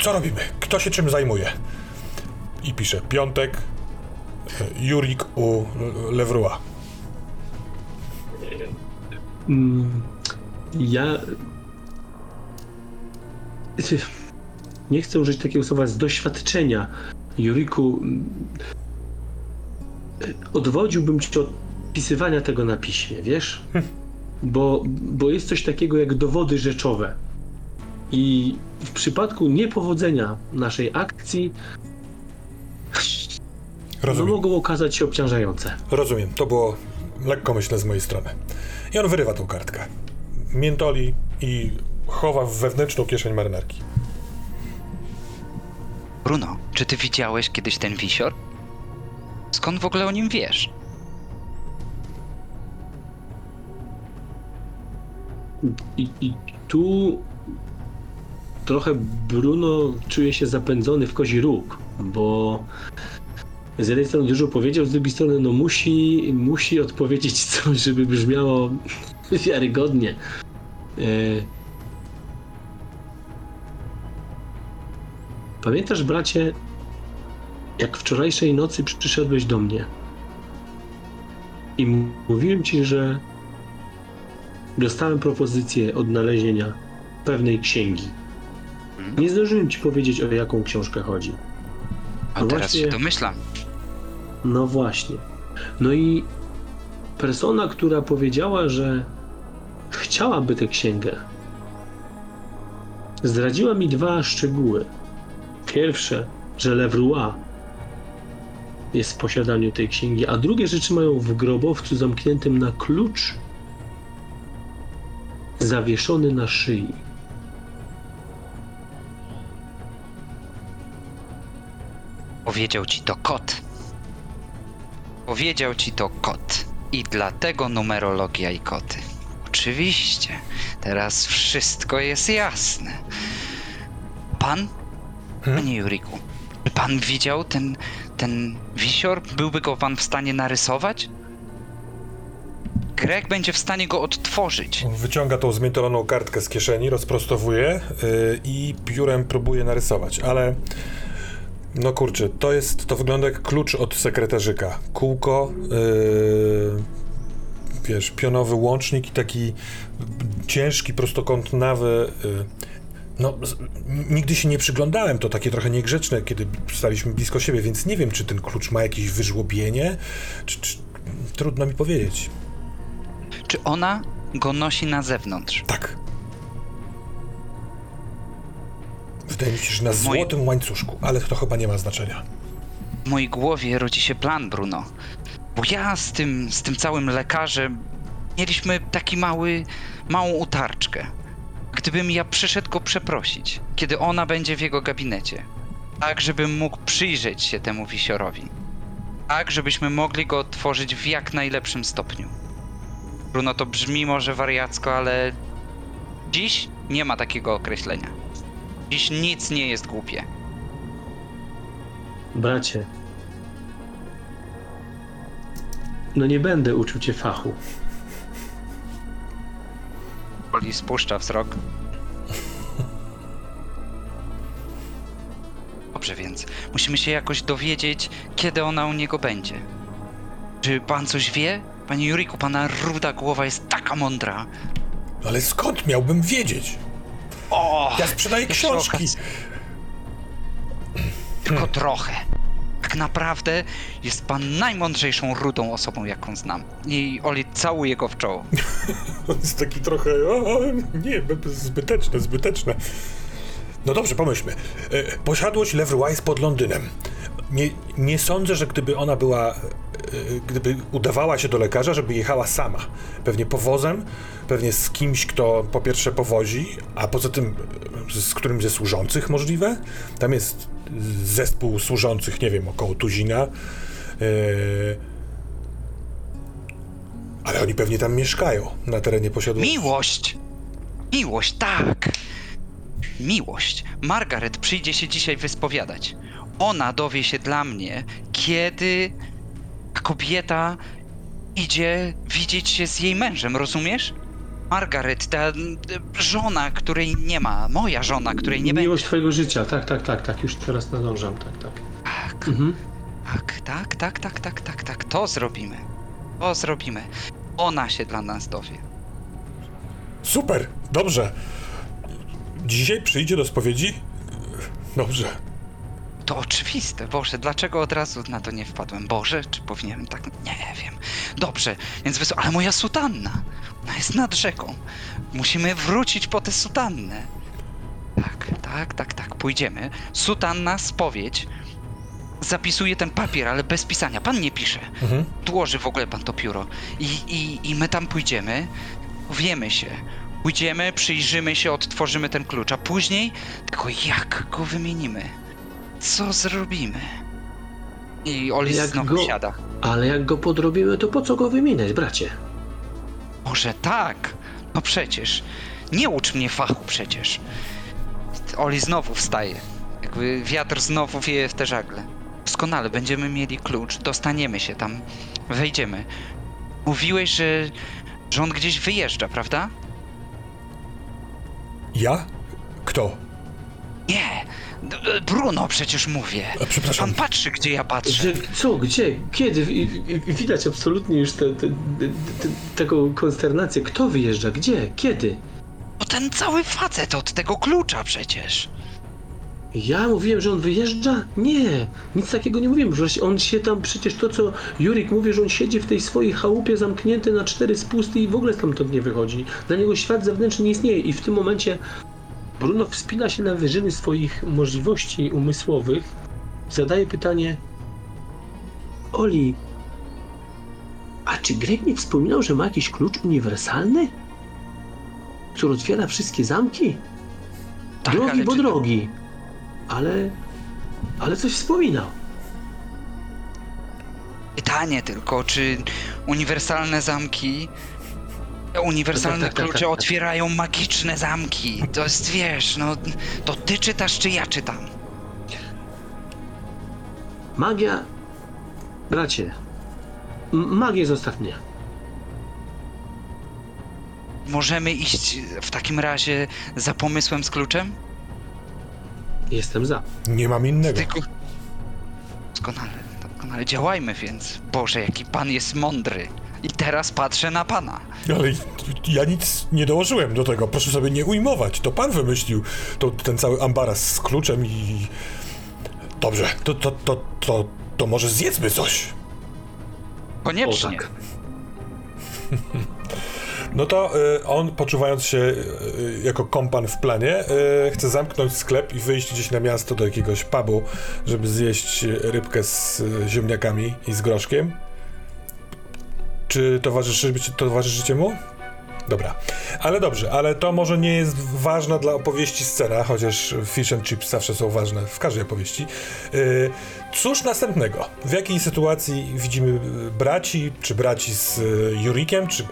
Co robimy? Kto się czym zajmuje? I pisze piątek, y, Jurik u Lewrua. Mm, ja. Nie chcę użyć takiego słowa z doświadczenia. Juriku, mm, odwodziłbym cię od pisywania tego na piśmie, wiesz? Bo, bo jest coś takiego jak dowody rzeczowe. I w przypadku niepowodzenia naszej akcji no, Rozumiem. mogą okazać się obciążające. Rozumiem. To było lekkomyślne z mojej strony. I on wyrywa tą kartkę. Miętoli i chowa w wewnętrzną kieszeń marynarki. Bruno, czy ty widziałeś kiedyś ten wisior? Skąd w ogóle o nim wiesz? I, I tu trochę Bruno czuje się zapędzony w kozi róg, bo z jednej strony dużo powiedział, z drugiej strony no musi, musi odpowiedzieć coś, żeby brzmiało wiarygodnie. E... Pamiętasz, bracie, jak wczorajszej nocy przyszedłeś do mnie i mówiłem ci, że dostałem propozycję odnalezienia pewnej księgi. Nie zdążyłem ci powiedzieć, o jaką książkę chodzi. A teraz się właśnie- domyślam. No właśnie. No i persona, która powiedziała, że chciałaby tę księgę, zdradziła mi dwa szczegóły. Pierwsze, że Levroy jest w posiadaniu tej księgi, a drugie rzeczy mają w grobowcu zamkniętym na klucz zawieszony na szyi. Powiedział ci to kot. Powiedział ci to kot. I dlatego numerologia i koty. Oczywiście. Teraz wszystko jest jasne. pan? Hmm? Panie Juriku, czy pan widział ten, ten wisior? Byłby go pan w stanie narysować? Greg będzie w stanie go odtworzyć. Wyciąga tą zmiętowaną kartkę z kieszeni, rozprostowuje yy, i piórem próbuje narysować, ale no kurczę, to jest, to wygląda jak klucz od sekretarzyka. Kółko, yy, wiesz, pionowy łącznik i taki ciężki, prostokątnawy. Yy, no, nigdy się nie przyglądałem, to takie trochę niegrzeczne, kiedy staliśmy blisko siebie, więc nie wiem, czy ten klucz ma jakieś wyżłobienie, czy, czy trudno mi powiedzieć. Czy ona go nosi na zewnątrz? Tak. Wydaje mi się, że na złotym łańcuszku, ale to chyba nie ma znaczenia. W mojej głowie rodzi się plan, Bruno. Bo ja z tym, z tym całym lekarzem mieliśmy taki mały, małą utarczkę. Gdybym ja przyszedł go przeprosić, kiedy ona będzie w jego gabinecie, tak żebym mógł przyjrzeć się temu wisiorowi, tak żebyśmy mogli go odtworzyć w jak najlepszym stopniu. Bruno, to brzmi może wariacko, ale dziś nie ma takiego określenia. Dziś nic nie jest głupie. Bracie. No nie będę uczył cię fachu. Oli spuszcza wzrok. Dobrze więc, musimy się jakoś dowiedzieć, kiedy ona u niego będzie. Czy pan coś wie? Panie Juriku, pana ruda głowa jest taka mądra. Ale skąd miałbym wiedzieć? O! Ja sprzedaję jeszcze książki. okaz- Tylko trochę. Tak naprawdę jest pan najmądrzejszą rudą osobą, jaką znam. I Oli całuje go w czoło. On jest taki trochę. O, nie, zbyteczne, zbyteczne. No dobrze, pomyślmy. E, Posiadłość Leverwise pod Londynem. Nie, nie sądzę, że gdyby ona była. e, Gdyby udawała się do lekarza, żeby jechała sama. Pewnie powozem, pewnie z kimś, kto po pierwsze powozi, a poza tym e, z którymś ze służących możliwe. Tam jest zespół służących, nie wiem, około tuzina. E, Ale oni pewnie tam mieszkają, na terenie posiadłości. Miłość! Miłość, tak! Miłość. Margaret przyjdzie się dzisiaj wyspowiadać. Ona dowie się dla mnie, kiedy kobieta idzie widzieć się z jej mężem, rozumiesz? Margaret, ta żona, której nie ma, moja żona, której nie będzie. Miłość twojego życia, tak, tak, tak, tak, już teraz nadążam, tak, tak. Tak, Mhm. tak, tak, tak, tak, tak, tak, tak, to zrobimy. To zrobimy. Ona się dla nas dowie. Super, dobrze. Dzisiaj przyjdzie do spowiedzi? Dobrze. To oczywiste, Boże, dlaczego od razu na to nie wpadłem? Boże, czy powinienem tak? Nie wiem. Dobrze, więc wysł... Ale moja sutanna, ona jest nad rzeką. Musimy wrócić po tę sutannę. Tak, tak, tak, tak, pójdziemy. Sutanna, spowiedź. Zapisuje ten papier, ale bez pisania. Pan nie pisze. Mhm. Dłoży w ogóle pan to pióro. I, i, i my tam pójdziemy, wiemy się. Pójdziemy, przyjrzymy się, odtworzymy ten klucz, a później tylko jak go wymienimy? Co zrobimy? I Oli Jak znowu go- siada. Ale jak go podrobimy, to po co go wymieniać, bracie? Może tak? No przecież. Nie ucz mnie fachu przecież. Oli znowu wstaje. Jakby wiatr znowu wieje w te żagle. Doskonale, będziemy mieli klucz, dostaniemy się tam, wejdziemy. Mówiłeś, że, że on gdzieś wyjeżdża, prawda? Ja? Kto? D- Bruno przecież mówię. A, przepraszam. Pan patrzy, gdzie ja patrzę. Że, co, gdzie, kiedy? I- i- Widać absolutnie już te, te, te, te, taką konsternację. Kto wyjeżdża? Gdzie? Kiedy? No ten cały facet od tego klucza przecież. Ja mówiłem, że on wyjeżdża? Nie, nic takiego nie mówiłem. Że on się tam przecież to, co Jurik mówi, że on siedzi w tej swojej chałupie zamknięty na cztery spusty i w ogóle stamtąd nie wychodzi. Dla niego świat zewnętrzny nie istnieje i w tym momencie Bruno wspina się na wyżyny swoich możliwości umysłowych. Zadaje pytanie: Oli, a czy Greg nie wspominał, że ma jakiś klucz uniwersalny? Który otwiera wszystkie zamki? Tak, drogi, bo drogi. Ale. Ale coś wspominał. Pytanie tylko, czy uniwersalne zamki Te uniwersalne Tak, tak, tak, klucze tak, tak. otwierają magiczne zamki. To jest, wiesz, no, to ty czytasz, czy ja czytam? Magia... Bracie, m- magię zostaw mnie. Możemy iść w takim razie za pomysłem z kluczem? Jestem za. Nie mam innego. Tylko... Doskonale, doskonale. Działajmy więc. Boże, jaki pan jest mądry. I teraz patrzę na pana. Ale ja nic nie dołożyłem do tego. Proszę sobie nie ujmować. To pan wymyślił to, ten cały ambaras z kluczem i... Dobrze, to, to, to, to, to może zjedzmy coś. Koniecznie. O tak. No to y, on, poczuwając się y, jako kompan w planie, y, chce zamknąć sklep i wyjść gdzieś na miasto do jakiegoś pubu, żeby zjeść rybkę z y, ziemniakami i z groszkiem. Czy towarzyszy, towarzyszycie mu? Dobra, ale dobrze, ale to może nie jest ważna dla opowieści scena, chociaż fish and chips zawsze są ważne w każdej opowieści. Yy, cóż następnego? W jakiej sytuacji widzimy y, braci, czy braci z y, Jurikiem, czy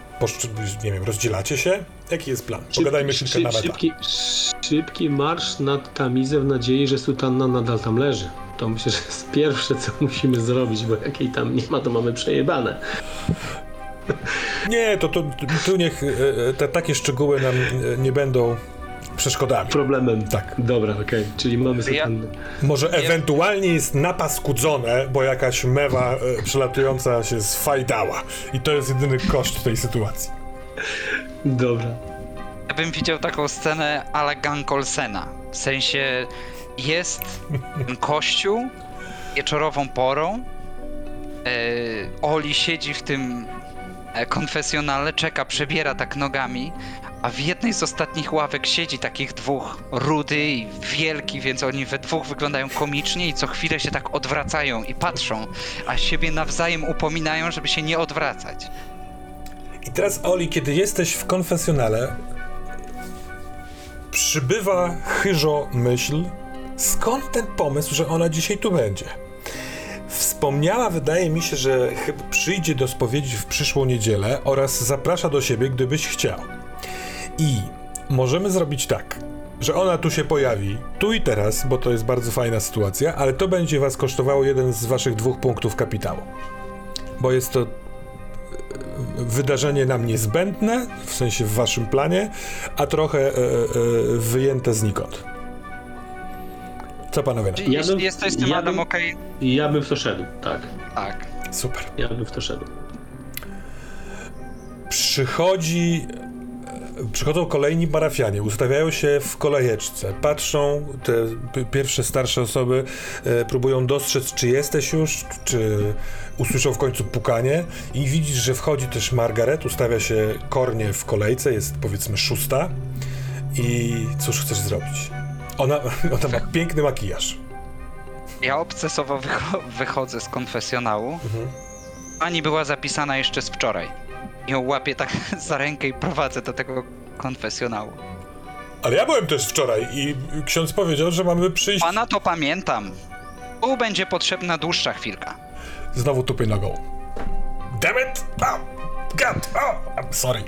nie wiem, rozdzielacie się? Jaki jest plan? Pogadajmy chwilkę Szyb- na meta. szybki, szybki marsz nad Tamizę w nadziei, że sutanna nadal tam leży. To myślę, że jest pierwsze, co musimy zrobić, bo jak jej tam nie ma, to mamy przejebane. Nie, to, to tu niech y, y, te takie szczegóły nam y, nie będą przeszkodami. Problemem. Tak. Dobra, okej, czyli mamy Ja- sutannę. Może ewentualnie jest napaskudzone, bo jakaś mewa e, przelatująca się sfajdała. I to jest jedyny koszt tej sytuacji. Dobra. Ja bym widział taką scenę a la Gang Olsena. W sensie jest ten kościół wieczorową porą. E, Oli siedzi w tym e, konfesjonale, czeka, przebiera tak nogami, a w jednej z ostatnich ławek siedzi takich dwóch rudy i wielki, więc oni we dwóch wyglądają komicznie i co chwilę się tak odwracają i patrzą, a siebie nawzajem upominają, żeby się nie odwracać. I teraz, Oli, kiedy jesteś w konfesjonale, przybywa chyżo myśl, skąd ten pomysł, że ona dzisiaj tu będzie. Wspomniała, wydaje mi się, że przyjdzie do spowiedzi w przyszłą niedzielę oraz zaprasza do siebie, gdybyś chciał. I możemy zrobić tak, że ona tu się pojawi, tu i teraz, bo to jest bardzo fajna sytuacja, ale to będzie was kosztowało jeden z waszych dwóch punktów kapitału. Bo jest to wydarzenie nam niezbędne, w sensie w waszym planie, a trochę e, e, wyjęte znikąd. Co panowie? Jeśli Ja bym- jesteś z tym ja Adam bym- okej, Ja bym w to szedł, tak. tak. Super. Ja bym w to szedł. Przychodzi. Przychodzą kolejni parafianie, ustawiają się w kolejeczce, patrzą, te p- pierwsze starsze osoby e, próbują dostrzec, czy jesteś już, czy usłyszą w końcu pukanie i widzisz, że wchodzi też Margaret, ustawia się kornie w kolejce, jest powiedzmy szósta i cóż chcesz zrobić? Ona, ona ma piękny makijaż. Ja obcesowo wycho- wychodzę z konfesjonału. Mhm. Pani była zapisana jeszcze z wczoraj. Ją łapię tak za rękę i prowadzę do tego konfesjonału. Ale ja byłem też wczoraj i ksiądz powiedział, że mamy przyjść. Pana to pamiętam. Tu będzie potrzebna dłuższa chwilka. Znowu tupy nogą. Damn it! Oh, God! Oh, I'm sorry.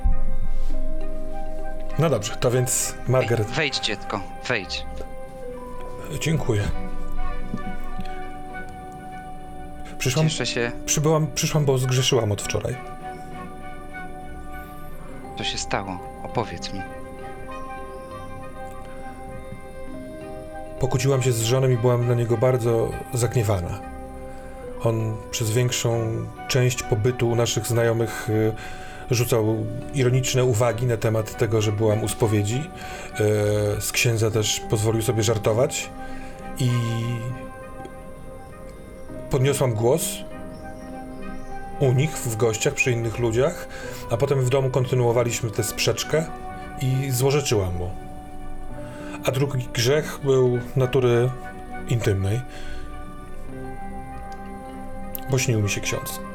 No dobrze, to więc Margaret. Wejdź, dziecko, wejdź. Dziękuję. Przyszłam, Cieszę się, przybyłam, przyszłam, bo zgrzeszyłam od wczoraj. co się stało. Opowiedz mi. Pokłóciłam się z żonem i byłam na niego bardzo zagniewana. On przez większą część pobytu u naszych znajomych y, rzucał ironiczne uwagi na temat tego, że byłam u spowiedzi. Y, z księdza też pozwolił sobie żartować i podniosłam głos u nich, w gościach, przy innych ludziach, a potem w domu kontynuowaliśmy tę sprzeczkę i złorzeczyłam mu. A drugi grzech był natury intymnej. Bo śnił mi się ksiądz.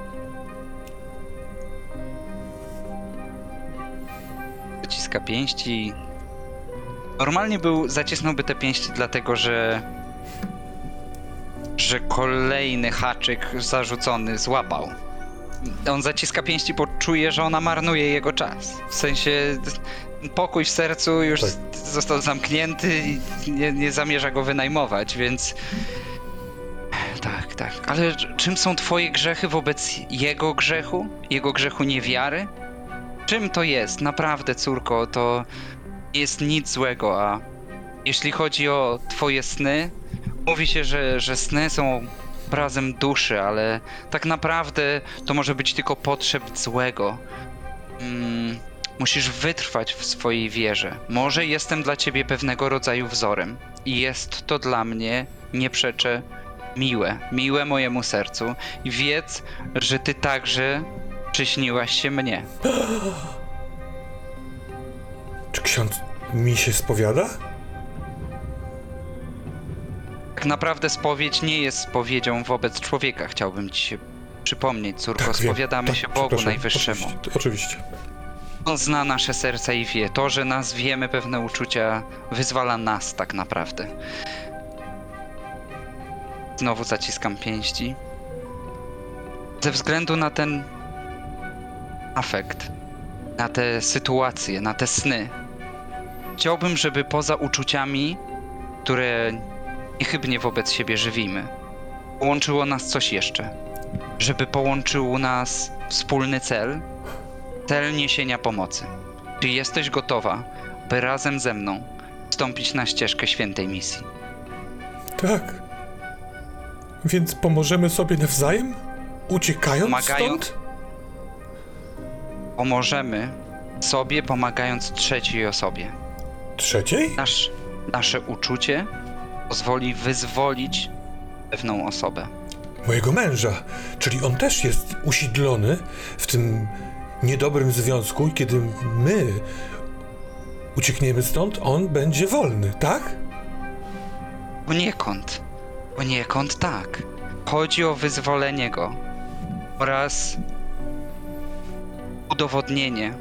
Zaciska pięści. Normalnie był, zacisnąłby te pięści dlatego, że że kolejny haczyk zarzucony złapał. on zaciska pięści, bo czuje, że ona marnuje jego czas. W sensie pokój w sercu już Tak. został zamknięty i nie, nie zamierza go wynajmować, więc. Tak, tak. Ale czym są twoje grzechy wobec jego grzechu? Jego grzechu niewiary? Czym to jest? Naprawdę, córko, to nie jest nic złego, a jeśli chodzi o twoje sny, mówi się, że, że sny są obrazem duszy, ale tak naprawdę to może być tylko potrzeb złego. Mm, musisz wytrwać w swojej wierze. Może jestem dla ciebie pewnego rodzaju wzorem i jest to dla mnie, nie przeczę, miłe, miłe mojemu sercu i wiedz, że ty także przyśniłaś się mnie. Czy ksiądz mi się spowiada? Tak naprawdę spowiedź nie jest spowiedzią wobec człowieka, chciałbym ci się przypomnieć, córko. wiem. Spowiadamy Tak, się Bogu przepraszam. Najwyższemu. Oczywiście. oczywiście. On zna nasze serca i wie. To, że nas wiemy pewne uczucia, wyzwala nas tak naprawdę. Znowu zaciskam pięści. Ze względu na ten afekt, na te sytuacje, na te sny, chciałbym, żeby poza uczuciami, które niechybnie wobec siebie żywimy, połączyło nas coś jeszcze. Żeby połączył nas wspólny cel, cel niesienia pomocy. Czy jesteś gotowa, by razem ze mną wstąpić na ścieżkę świętej misji? Tak. Więc pomożemy sobie nawzajem? Uciekając Pomagając- stąd? Pomożemy sobie, pomagając trzeciej osobie. Trzeciej? Nasz, nasze uczucie pozwoli wyzwolić pewną osobę. Mojego męża. Czyli on też jest usidlony w tym niedobrym związku i kiedy my uciekniemy stąd, on będzie wolny, tak? Poniekąd. Poniekąd tak. Chodzi o wyzwolenie go oraz udowodnienie,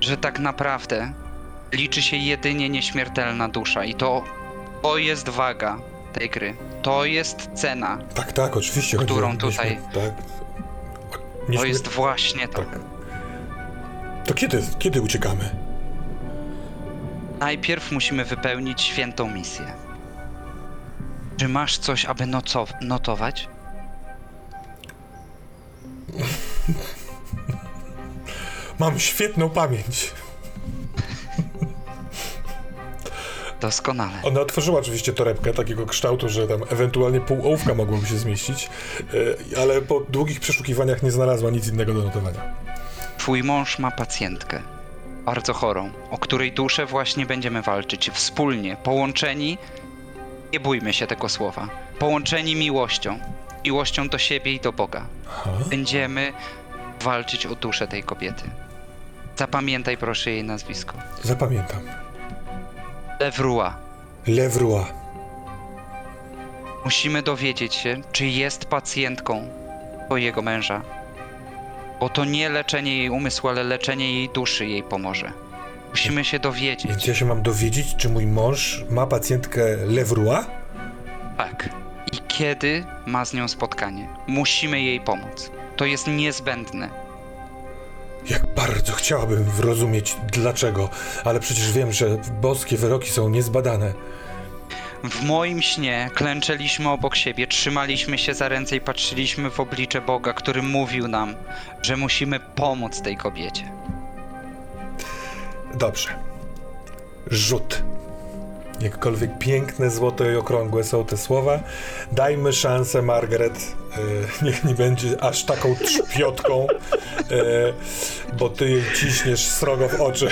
że tak naprawdę liczy się jedynie nieśmiertelna dusza i to, to jest waga tej gry. To jest cena. Tak, tak, oczywiście. Którą tutaj- Tak. To jest właśnie to. Tak. To kiedy, kiedy uciekamy? Najpierw musimy wypełnić świętą misję. Czy masz coś, aby noco- notować? Mam świetną pamięć. Doskonale. Ona otworzyła oczywiście torebkę takiego kształtu, że tam ewentualnie pół ołówka mogłoby się zmieścić, e, ale po długich przeszukiwaniach nie znalazła nic innego do notowania. Twój mąż ma pacjentkę, bardzo chorą, o której duszę właśnie będziemy walczyć wspólnie, połączeni. Nie bójmy się tego słowa. Połączeni miłością. Miłością do siebie i do Boga. Aha. Będziemy walczyć o duszę tej kobiety. Zapamiętaj proszę jej nazwisko. Zapamiętam. Lewrua. Lewrua. Musimy dowiedzieć się, czy jest pacjentką twojego męża. Bo to nie leczenie jej umysłu, ale leczenie jej duszy jej pomoże. Musimy się Więc dowiedzieć. ja się mam dowiedzieć, czy mój mąż ma pacjentkę Lewrua? Tak. I kiedy ma z nią spotkanie. Musimy jej pomóc. To jest niezbędne. Jak bardzo chciałabym zrozumieć dlaczego, ale przecież wiem, że boskie wyroki są niezbadane. W moim śnie klęczeliśmy obok siebie, trzymaliśmy się za ręce i patrzyliśmy w oblicze Boga, który mówił nam, że musimy pomóc tej kobiecie. Dobrze. Rzut. Jakkolwiek piękne, złote i okrągłe są te słowa, dajmy szansę Margaret. E, niech nie będzie aż taką trzpiotką, e, bo ty jej ciśniesz srogo w oczy.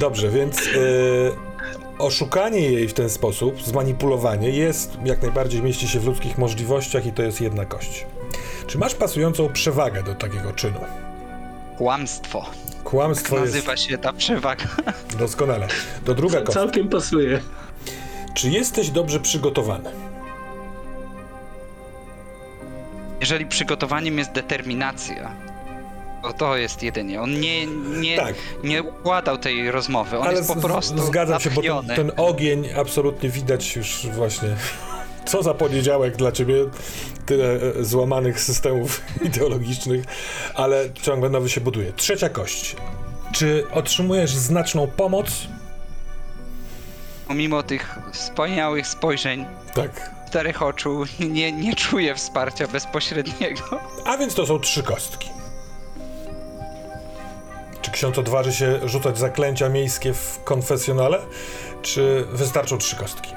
Dobrze, więc e, oszukanie jej w ten sposób, zmanipulowanie jest, jak najbardziej mieści się w ludzkich możliwościach i to jest jedna kość. Czy masz pasującą przewagę do takiego czynu? Kłamstwo. Kłamstwo jest Nazywa się ta przewaga. doskonale. To druga kostka. Całkiem pasuje. Czy jesteś dobrze przygotowany? Jeżeli przygotowaniem jest determinacja, to to jest jedynie. On nie, nie, Tak. nie układał tej rozmowy. On jest po z- prostu zgadzam się, bo ten, ten ogień absolutnie widać już właśnie Co za poniedziałek dla ciebie, tyle e, złamanych systemów ideologicznych, ale ciągle nowy się buduje. Trzecia kość. Czy otrzymujesz znaczną pomoc? Pomimo tych wspaniałych spojrzeń Tak. czterech oczu, nie, nie czuję wsparcia bezpośredniego. A więc to są trzy kostki. Czy ksiądz odważy się rzucać zaklęcia miejskie w konfesjonale? Czy wystarczą trzy kostki?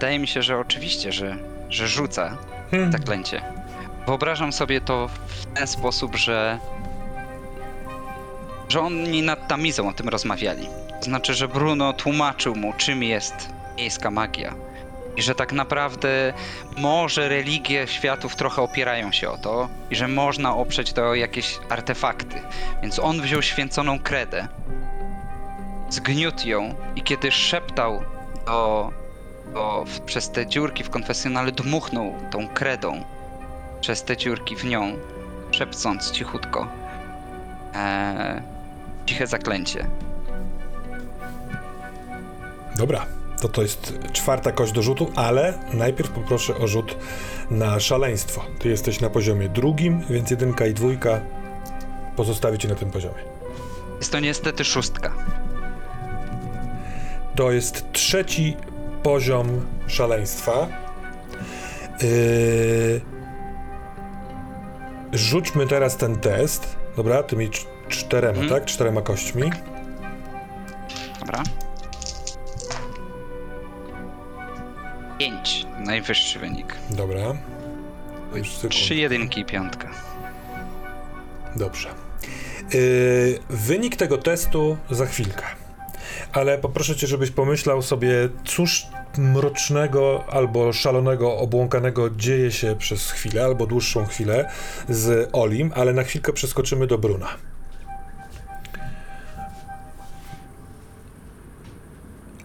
Wydaje mi się, że oczywiście, że, że rzuca Hmm. zaklęcie. Wyobrażam sobie to w ten sposób, że że oni nad Tamizą o tym rozmawiali. To znaczy, że Bruno tłumaczył mu, czym jest miejska magia. I że tak naprawdę może religie światów trochę opierają się o to i że można oprzeć to o jakieś artefakty. Więc on wziął święconą kredę, zgniótł ją i kiedy szeptał do, do, w, przez te dziurki w konfesjonale, dmuchnął tą kredą przez te dziurki w nią, szepcąc cichutko. Eee, ciche zaklęcie. Dobra, to to jest czwarta kość do rzutu, ale najpierw poproszę o rzut na szaleństwo. Ty jesteś na poziomie drugim, więc jedynka i dwójka pozostawi cię na tym poziomie. Jest to niestety szóstka. To jest trzeci poziom szaleństwa. Yy... Rzućmy teraz ten test, dobra, tymi cz- czterema, Mhm. tak? Czterema kośćmi. Dobra. Pięć. Najwyższy wynik. Dobra. Trzy jedynki i piątka. Dobrze. Yy, wynik tego testu za chwilkę. Ale poproszę cię, żebyś pomyślał sobie, cóż mrocznego albo szalonego, obłąkanego dzieje się przez chwilę, albo dłuższą chwilę z Olim, ale na chwilkę przeskoczymy do Bruna.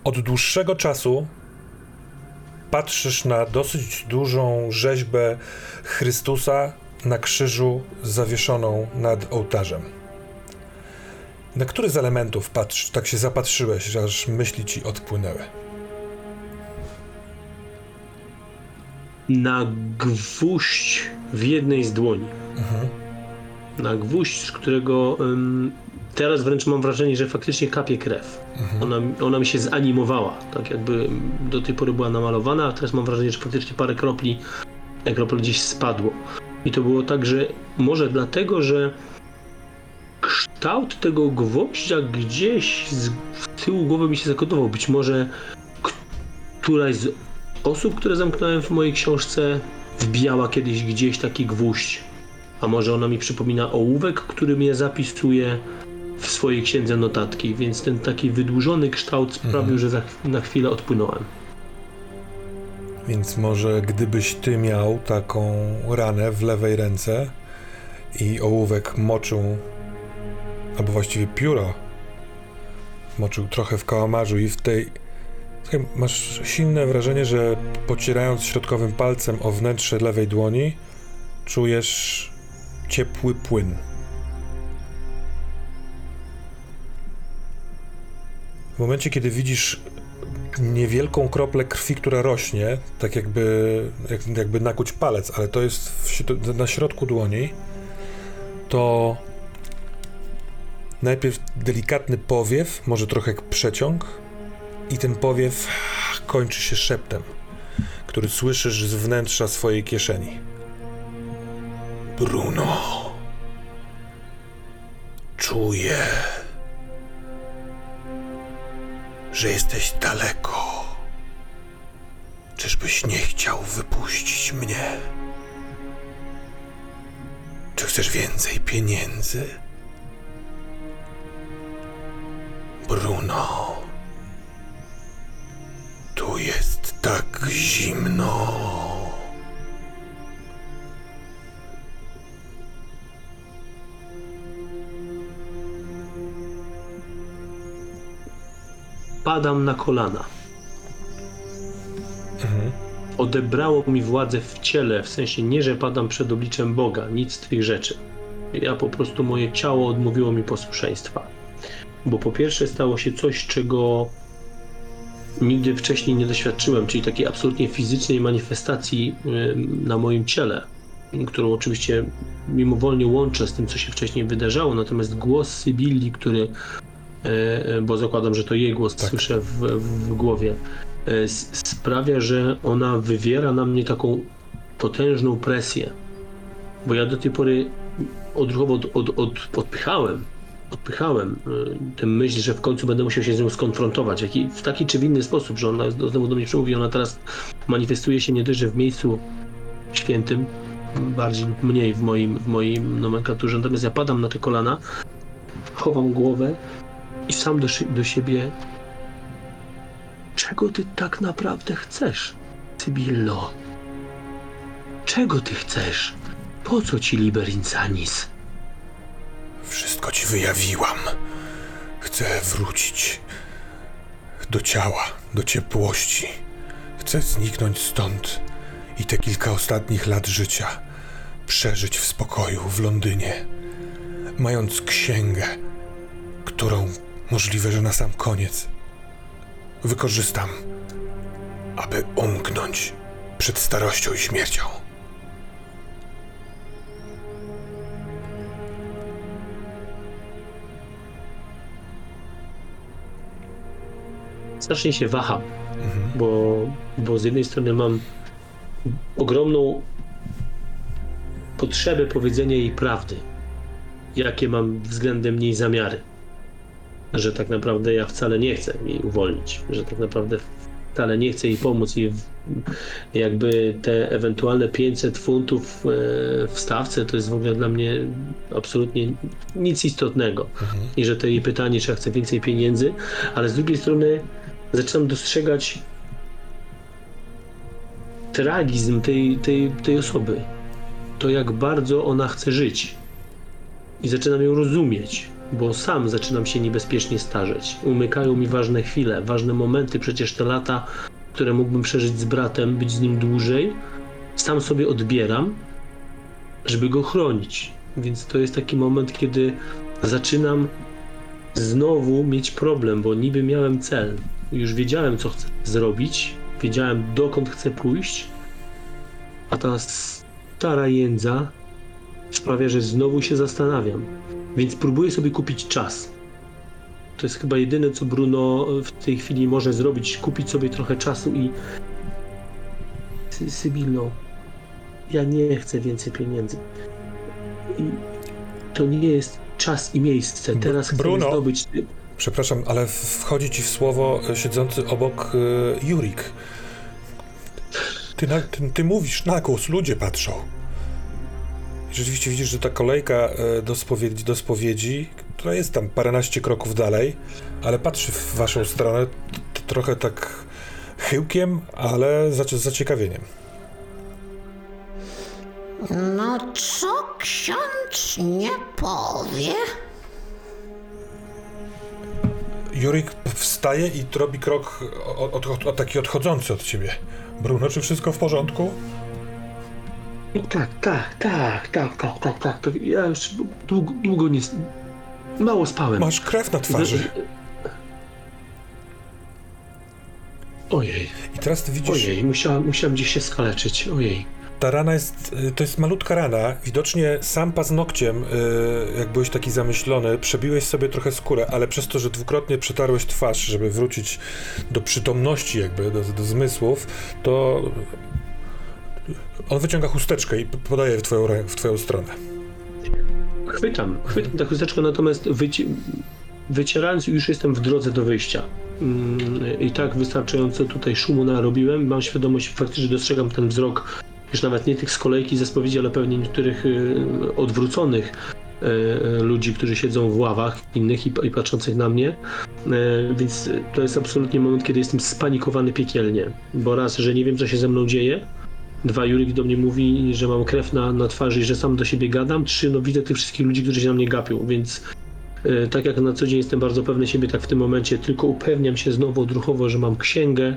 Od dłuższego czasu patrzysz na dosyć dużą rzeźbę Chrystusa na krzyżu zawieszoną nad ołtarzem. Na który z elementów patrz, tak się zapatrzyłeś, że aż myśli ci odpłynęły? Na gwóźdź w jednej z dłoni. Na gwóźdź, z którego ym, teraz wręcz mam wrażenie, że faktycznie kapie krew. Ona, ona mi się zanimowała, tak jakby do tej pory była namalowana, a teraz mam wrażenie, że faktycznie parę kropli, kropel gdzieś spadło. I to było tak, że może dlatego, że kształt tego gwoździa gdzieś z tyłu głowy mi się zakodował. Być może któraś z osób, które zamknąłem w mojej książce, wbijała kiedyś gdzieś taki gwóźdź. A może ona mi przypomina ołówek, który mnie zapisuje w swojej księdze notatki, więc ten taki wydłużony kształt sprawił, że za, na chwilę odpłynąłem. Więc może gdybyś ty miał taką ranę w lewej ręce i ołówek moczył, albo właściwie pióro moczył trochę w kałamarzu i w tej... Słuchaj, masz silne wrażenie, że pocierając środkowym palcem o wnętrze lewej dłoni czujesz ciepły płyn. W momencie, kiedy widzisz niewielką kroplę krwi, która rośnie, tak jakby, jak, jakby nakuć palec, ale to jest w, na środku dłoni, to najpierw delikatny powiew, może trochę przeciąg, i ten powiew kończy się szeptem, który słyszysz z wnętrza swojej kieszeni. Bruno, czuję, że jesteś daleko. Czyżbyś nie chciał wypuścić mnie? Czy chcesz więcej pieniędzy? Tak zimno. Padam na kolana. Odebrało mi władzę w ciele, w sensie nie, że padam przed obliczem Boga, nic z tych rzeczy. Ja po prostu moje ciało odmówiło mi posłuszeństwa. Bo po pierwsze stało się coś, czego nigdy wcześniej nie doświadczyłem, czyli takiej absolutnie fizycznej manifestacji y, na moim ciele, którą oczywiście mimowolnie łączę z tym, co się wcześniej wydarzało, natomiast głos Sybilli, który, e, e, bo zakładam, że to jej głos Tak. słyszę w, w głowie, sprawia, że ona wywiera na mnie taką potężną presję, bo ja do tej pory odruchowo od, od, od, odpychałem odpychałem y, tę myśl, że w końcu będę musiał się z nią skonfrontować w, taki czy w inny sposób, że ona znowu do mnie przemówi. Ona teraz manifestuje się nie dość, że w miejscu świętym, bardziej lub mniej w moim, w moim nomenklaturze, natomiast ja padam na te kolana, chowam głowę i sam do, do siebie czego ty tak naprawdę chcesz, Sybillo? Czego ty chcesz? Po co ci Liber Insanis? Wszystko ci wyjawiłam. Chcę wrócić do ciała, do ciepłości. Chcę zniknąć stąd i te kilka ostatnich lat życia przeżyć w spokoju w Londynie, mając księgę, którą możliwe, że na sam koniec wykorzystam, aby umknąć przed starością i śmiercią. Strasznie się waham, bo, bo z jednej strony mam ogromną potrzebę powiedzenia jej prawdy, jakie mam względem niej zamiary. Że tak naprawdę ja wcale nie chcę jej uwolnić, że tak naprawdę wcale nie chcę jej pomóc i jakby te ewentualne 500 funtów e, w stawce to jest w ogóle dla mnie absolutnie nic istotnego. I że to jej pytanie, czy ja chcę więcej pieniędzy, ale z drugiej strony zaczynam dostrzegać tragizm tej, tej, tej osoby. To, jak bardzo ona chce żyć. I zaczynam ją rozumieć, bo sam zaczynam się niebezpiecznie starzeć. Umykają mi ważne chwile, ważne momenty. Przecież te lata, które mógłbym przeżyć z bratem, być z nim dłużej, sam sobie odbieram, żeby go chronić. Więc to jest taki moment, kiedy zaczynam znowu mieć problem, bo niby miałem cel. Już wiedziałem, co chcę zrobić, wiedziałem, dokąd chcę pójść, a ta stara jędza sprawia, że znowu się zastanawiam. Więc próbuję sobie kupić czas. To jest chyba jedyne, co Bruno w tej chwili może zrobić, kupić sobie trochę czasu i... Sy- Sybillo, ja nie chcę więcej pieniędzy. I to nie jest czas i miejsce. Teraz chcę Bruno. zdobyć... Przepraszam, ale wchodzi ci w słowo e, siedzący obok e, Jurik. Ty, na, ty, ty mówisz na głos, ludzie patrzą. Rzeczywiście widzisz, że ta kolejka e, do spowiedzi, do spowiedzi, która jest tam paręnaście kroków dalej, ale patrzy w waszą stronę t, trochę tak chyłkiem, ale z zaciekawieniem. No co ksiądz nie powie? Jurik wstaje i robi krok o, o, o, o taki odchodzący od ciebie. Bruno, czy wszystko w porządku? Tak, tak, tak, tak, tak, tak, tak. To Ja już długo, długo nie. Mało spałem. Masz krew na twarzy. Ojej, I teraz ty widzisz, ojej, musiałem, musiałem gdzieś się skaleczyć. Ojej. Ta rana jest, y, to jest malutka rana. Widocznie sam paznokciem, y, jak byłeś taki zamyślony, przebiłeś sobie trochę skórę, ale przez to, że dwukrotnie przetarłeś twarz, żeby wrócić do przytomności jakby, do, do zmysłów, to on wyciąga chusteczkę i podaje w twoją, w twoją stronę. Chwytam, chwytam tę chusteczkę, natomiast wyci wycierając już jestem w drodze do wyjścia. Mm, I tak wystarczająco tutaj szumu narobiłem. Mam świadomość faktycznie, że dostrzegam ten wzrok już nawet nie tych z kolejki ze spowiedzi, ale pewnie niektórych y, odwróconych y, y, ludzi, którzy siedzą w ławach innych i, patrzących na mnie. Więc to jest absolutnie moment, kiedy jestem spanikowany piekielnie. Bo raz, że nie wiem, co się ze mną dzieje, Dwa, Jurik do mnie mówi, że mam krew na, na twarzy i że sam do siebie gadam. Trzy, no widzę tych wszystkich ludzi, którzy się na mnie gapią, więc tak jak na co dzień jestem bardzo pewny siebie, tak w tym momencie tylko upewniam się znowu odruchowo, że mam księgę.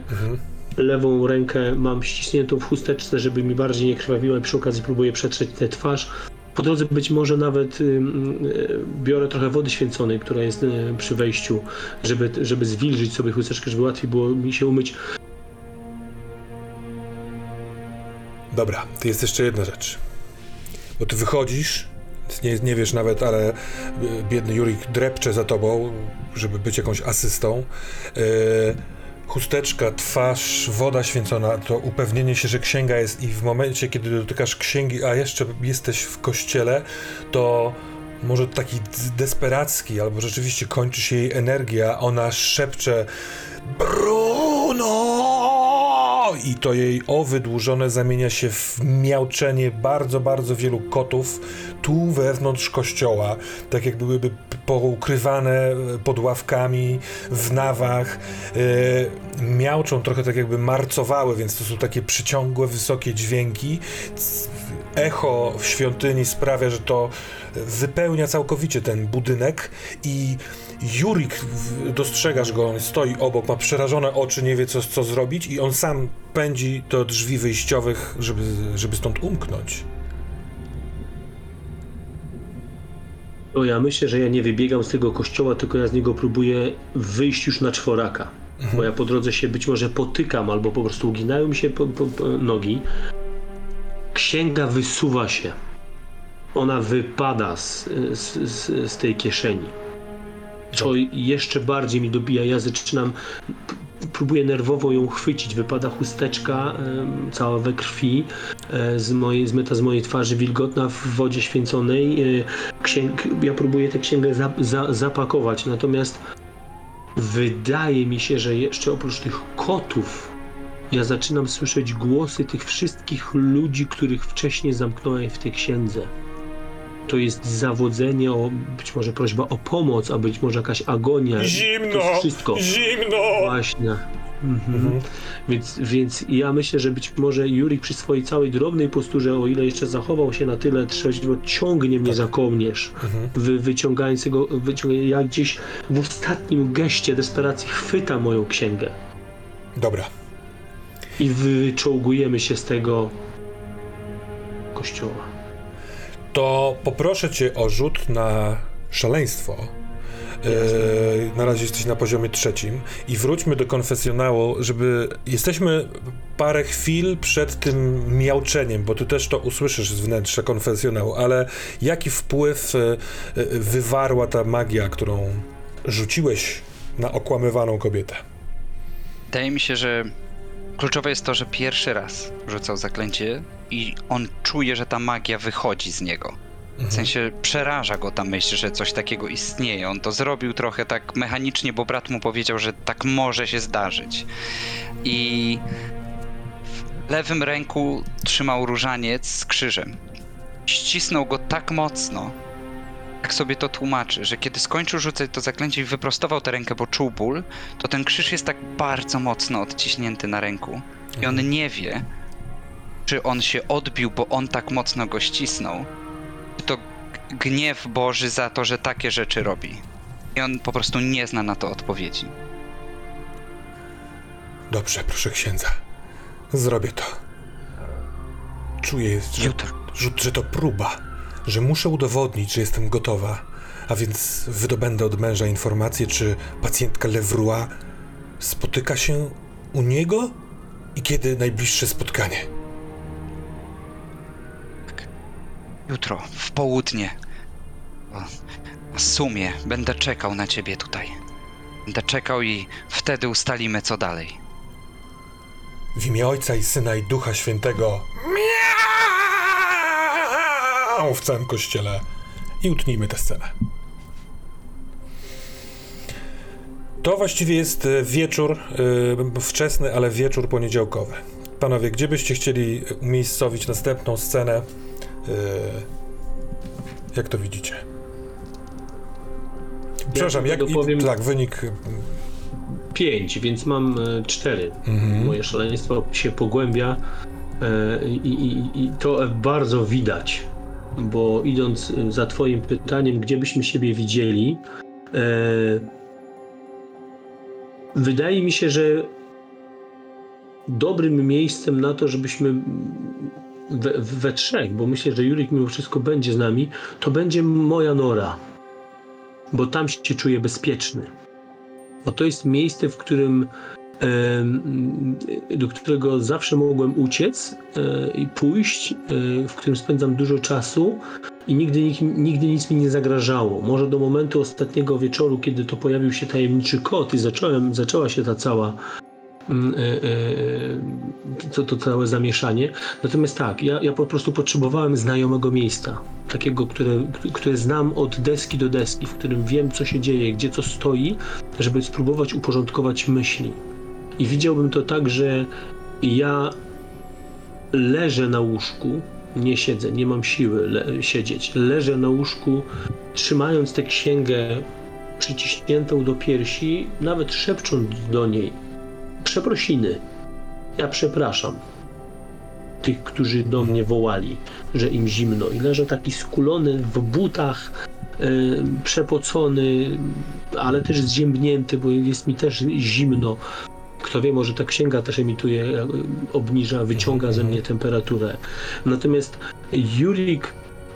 Lewą rękę mam ściśniętą w chusteczce, żeby mi bardziej nie krwawiła i przy okazji próbuję przetrzeć tę twarz. Po drodze być może nawet ym, y, biorę trochę wody święconej, która jest y, przy wejściu, żeby, żeby zwilżyć sobie chusteczkę, żeby łatwiej było mi się umyć. Dobra, to jest jeszcze jedna rzecz. Bo ty wychodzisz, nie, nie wiesz nawet, ale y, biedny Jurik drepcze za tobą, żeby być jakąś asystą. Yy, chusteczka, twarz, woda święcona, to upewnienie się, że księga jest i w momencie, kiedy dotykasz księgi, a jeszcze jesteś w kościele, to może taki desperacki, albo rzeczywiście kończy się jej energia, ona szepcze Bruno! I to jej o wydłużone zamienia się w miauczenie bardzo, bardzo wielu kotów tu wewnątrz kościoła. Tak jak byłyby poukrywane e, pod ławkami, w nawach. E, miauczą trochę tak jakby marcowały, więc to są takie przyciągłe, wysokie dźwięki. Echo w świątyni sprawia, że to wypełnia całkowicie ten budynek i Jurik, dostrzegasz go, on stoi obok, ma przerażone oczy, nie wie co, co zrobić i on sam pędzi do drzwi wyjściowych, żeby, żeby stąd umknąć. To ja myślę, że ja nie wybiegam z tego kościoła, tylko ja z niego próbuję wyjść już na czworaka. Bo ja po drodze się być może potykam, albo po prostu uginają mi się po, po, po nogi. Księga wysuwa się. Ona wypada z, z, z tej kieszeni. Co jeszcze bardziej mi dobija. Ja zaczynam, próbuję nerwowo ją chwycić. Wypada chusteczka cała we krwi, e, z mojej, zmyta z mojej twarzy, wilgotna w wodzie święconej. E, księg, ja próbuję tę księgę za, za, zapakować, natomiast wydaje mi się, że jeszcze oprócz tych kotów, ja zaczynam słyszeć głosy tych wszystkich ludzi, których wcześniej zamknąłem w tej księdze. To jest zawodzenie, o, być może prośba o pomoc, a być może jakaś agonia. To jest wszystko. Zimno! Właśnie. Mhm. Więc, więc ja myślę, że być może Jurik przy swojej całej drobnej posturze, o ile jeszcze zachował się na tyle trzeźwo, ciągnie mnie za kołnierz, wy, wyciągając jego, wyciąga, ja gdzieś w ostatnim geście desperacji chwyta moją księgę Dobra, i wyczołgujemy się z tego kościoła. To poproszę cię o rzut na szaleństwo. E, na razie jesteś na poziomie trzecim i wróćmy do konfesjonału, żeby jesteśmy parę chwil przed tym miauczeniem, bo ty też to usłyszysz z wnętrza konfesjonału, ale jaki wpływ e, e, wywarła ta magia, którą rzuciłeś na okłamywaną kobietę? Wydaje mi się, że kluczowe jest to, że pierwszy raz rzucał zaklęcie i on czuje, że ta magia wychodzi z niego. W sensie przeraża go ta myśl, że coś takiego istnieje. On to zrobił trochę tak mechanicznie, bo brat mu powiedział, że tak może się zdarzyć. I w lewym ręku trzymał różaniec z krzyżem. Ścisnął go tak mocno, jak sobie to tłumaczy, że kiedy skończył rzucać to zaklęcie i wyprostował tę rękę, bo czuł ból, to ten krzyż jest tak bardzo mocno odciśnięty na ręku. I on nie wie, czy on się odbił, bo on tak mocno go ścisnął, czy to gniew Boży za to, że takie rzeczy robi. I on po prostu nie zna na to odpowiedzi. Dobrze, proszę księdza. Zrobię to. Czuję, że, Jutro. że, to próba, że muszę udowodnić, że jestem gotowa, a więc wydobędę od męża informację, czy pacjentka Levroy spotyka się u niego i kiedy najbliższe spotkanie. Jutro, w południe. W sumie będę czekał na ciebie tutaj. Będę czekał i wtedy ustalimy co dalej. W imię Ojca i Syna i Ducha Świętego. Miau! W całym kościele. I utnijmy tę scenę. To właściwie jest e, wieczór, e, wczesny, ale wieczór poniedziałkowy. Panowie, gdzie byście chcieli umiejscowić następną scenę? E, Jak to widzicie? Przepraszam, jak, tylko powiem- tak, wynik Pięć, więc mam e, cztery. Mhm. Moje szaleństwo się pogłębia e, i, i, i to bardzo widać, bo idąc e, za Twoim pytaniem, gdzie byśmy siebie widzieli, e, wydaje mi się, że dobrym miejscem na to, żebyśmy we, we trzech, bo myślę, że Jurik mimo wszystko będzie z nami, to będzie moja nora, bo tam się czuję bezpieczny. Bo to jest miejsce, w którym do którego zawsze mogłem uciec e, i pójść, e, w którym spędzam dużo czasu i nigdy, nigdy nic mi nie zagrażało. Może do momentu ostatniego wieczoru, kiedy to pojawił się tajemniczy kot i zacząłem, zaczęła się ta cała to, to całe zamieszanie. Natomiast tak, ja, ja po prostu potrzebowałem znajomego miejsca. Takiego, które, które znam od deski do deski, w którym wiem, co się dzieje, gdzie co stoi, żeby spróbować uporządkować myśli. I widziałbym to tak, że ja leżę na łóżku, nie siedzę, nie mam siły le- siedzieć. Leżę na łóżku, trzymając tę księgę przyciśniętą do piersi, nawet szepcząc do niej przeprosiny. Ja przepraszam tych, którzy do mnie wołali, że im zimno. I leżę taki skulony w butach, e, przepocony, ale też zziębnięty, bo jest mi też zimno. Kto wie, może ta księga też emituje, e, obniża, wyciąga ze mnie temperaturę. Natomiast Jurik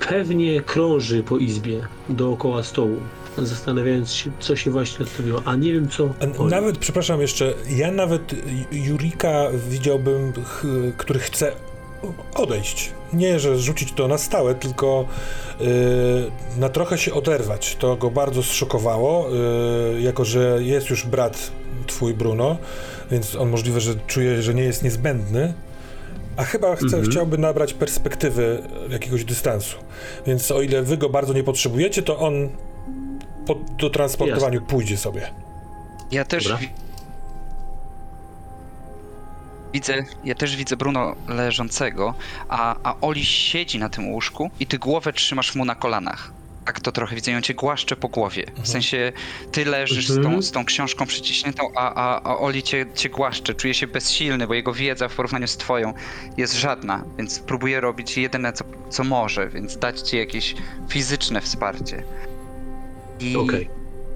pewnie krąży po izbie dookoła stołu, zastanawiając się, co się właśnie odstawiło, a nie wiem co. Nawet, przepraszam jeszcze, ja nawet Jurika widziałbym, który chce odejść. Nie, że rzucić to na stałe, tylko yy, na trochę się oderwać. To go bardzo zszokowało, yy, jako że jest już brat twój Bruno, więc on możliwe, że czuje, że nie jest niezbędny. A chyba chce, Mhm. chciałby nabrać perspektywy jakiegoś dystansu. Więc o ile wy go bardzo nie potrzebujecie, to on po dotransportowaniu pójdzie sobie. Ja też Dobra. wi- widzę, ja też widzę Bruno leżącego, a, a Oli siedzi na tym łóżku i ty głowę trzymasz mu na kolanach. Tak to trochę widzę, on cię głaszcze po głowie. W sensie ty leżysz z, tą, Mhm. z tą książką przyciśniętą, a, a, a Oli cię, cię głaszcze. Czuje się bezsilny, bo jego wiedza w porównaniu z twoją jest żadna, więc próbuje robić jedyne, co, co może, więc dać ci jakieś fizyczne wsparcie. I Okej.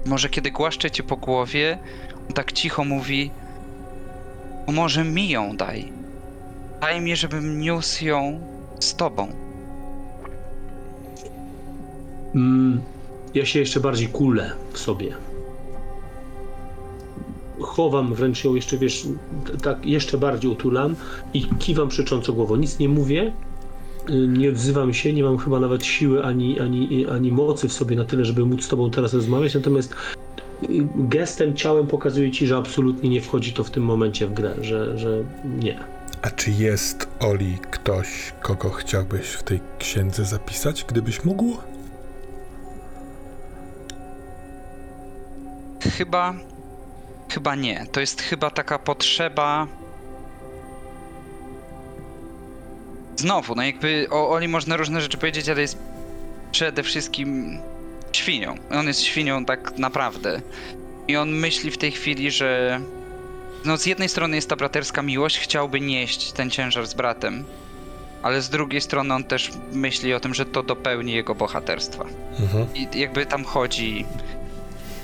może kiedy głaszcze cię po głowie, on tak cicho mówi: "O, Może mi ją daj. Daj mi, żebym niósł ją z tobą. Mm, ja się jeszcze bardziej kulę w sobie. Chowam wręcz ją jeszcze, wiesz, tak jeszcze bardziej utulam i kiwam przecząco głową. Nic nie mówię, nie odzywam się, nie mam chyba nawet siły ani, ani, ani mocy w sobie na tyle, żeby móc z tobą teraz rozmawiać, natomiast y, gestem, ciałem pokazuję ci, że absolutnie nie wchodzi to w tym momencie w grę, że, że nie. A czy jest, Oli, ktoś, kogo chciałbyś w tej księdze zapisać, gdybyś mógł? Chyba. Chyba nie. To jest chyba taka potrzeba. Znowu, no jakby o Oli można różne rzeczy powiedzieć, ale jest przede wszystkim świnią. On jest świnią tak naprawdę. I on myśli w tej chwili, że no z jednej strony jest ta braterska miłość, chciałby nieść ten ciężar z bratem, ale z drugiej strony on też myśli o tym, że to dopełni jego bohaterstwa. Mhm. I jakby tam chodzi,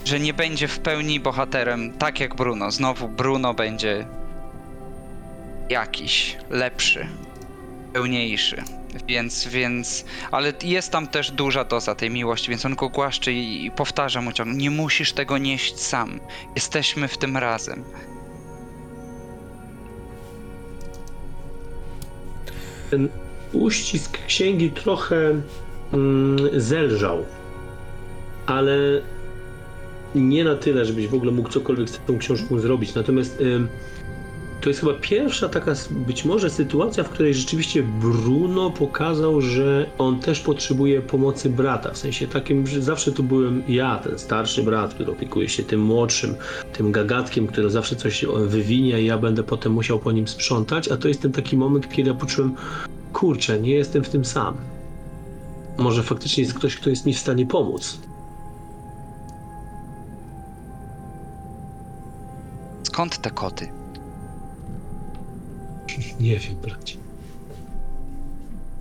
że nie będzie w pełni bohaterem, tak jak Bruno. Znowu Bruno będzie jakiś lepszy, pełniejszy. Więc, więc, ale jest tam też duża doza tej miłości, więc on go głaszczy i, powtarza mu ciągle, nie musisz tego nieść sam. Jesteśmy w tym razem. ten uścisk księgi trochę mm, zelżał, ale nie na tyle, żebyś w ogóle mógł cokolwiek z tą książką zrobić. Natomiast to jest chyba pierwsza taka być może sytuacja, w której rzeczywiście Bruno pokazał, że on też potrzebuje pomocy brata. W sensie takim, że zawsze to byłem ja, ten starszy brat, który opiekuje się tym młodszym, tym gagatkiem, który zawsze coś wywinia i ja będę potem musiał po nim sprzątać, a to jest ten taki moment, kiedy ja poczułem, kurczę, nie jestem w tym sam. Może faktycznie jest ktoś, kto jest mi w stanie pomóc. Skąd te koty? Nie wiem, bracie.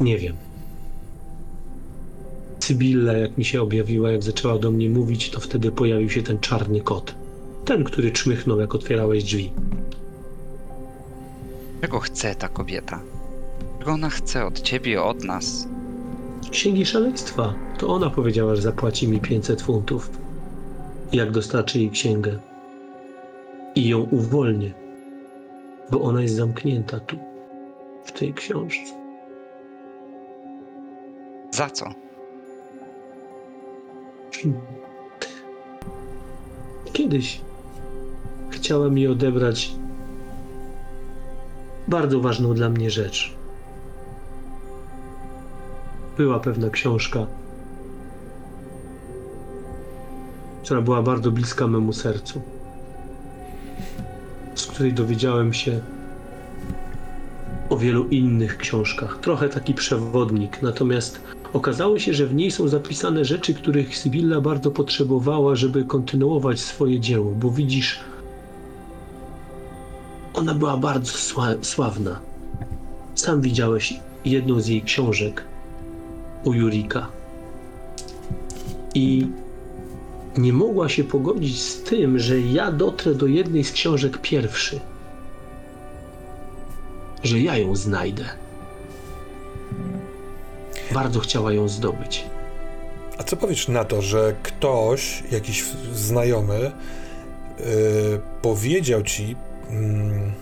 Nie wiem. Sybilla, jak mi się objawiła, jak zaczęła do mnie mówić, to wtedy pojawił się ten czarny kot. Ten, który czmychnął, jak otwierałeś drzwi. Czego chce ta kobieta? Czego ona chce od ciebie, od nas? Księgi szaleństwa. To ona powiedziała, że zapłaci mi 500 funtów. Jak dostarczy jej księgę. I ją uwolnię. Bo ona jest zamknięta tu, w tej książce. Za co? Kiedyś chciała mi odebrać bardzo ważną dla mnie rzecz. Była pewna książka, która była bardzo bliska memu sercu, której dowiedziałem się o wielu innych książkach. Trochę taki przewodnik, natomiast okazało się, że w niej są zapisane rzeczy, których Sybilla bardzo potrzebowała, żeby kontynuować swoje dzieło, bo widzisz, ona była bardzo sła- sławna. Sam widziałeś jedną z jej książek u Jurika. I nie mogła się pogodzić z tym, że ja dotrę do jednej z książek pierwszy. Że ja ją znajdę. Bardzo chciała ją zdobyć. A co powiesz na to, że ktoś, jakiś znajomy, yy, powiedział ci, mm,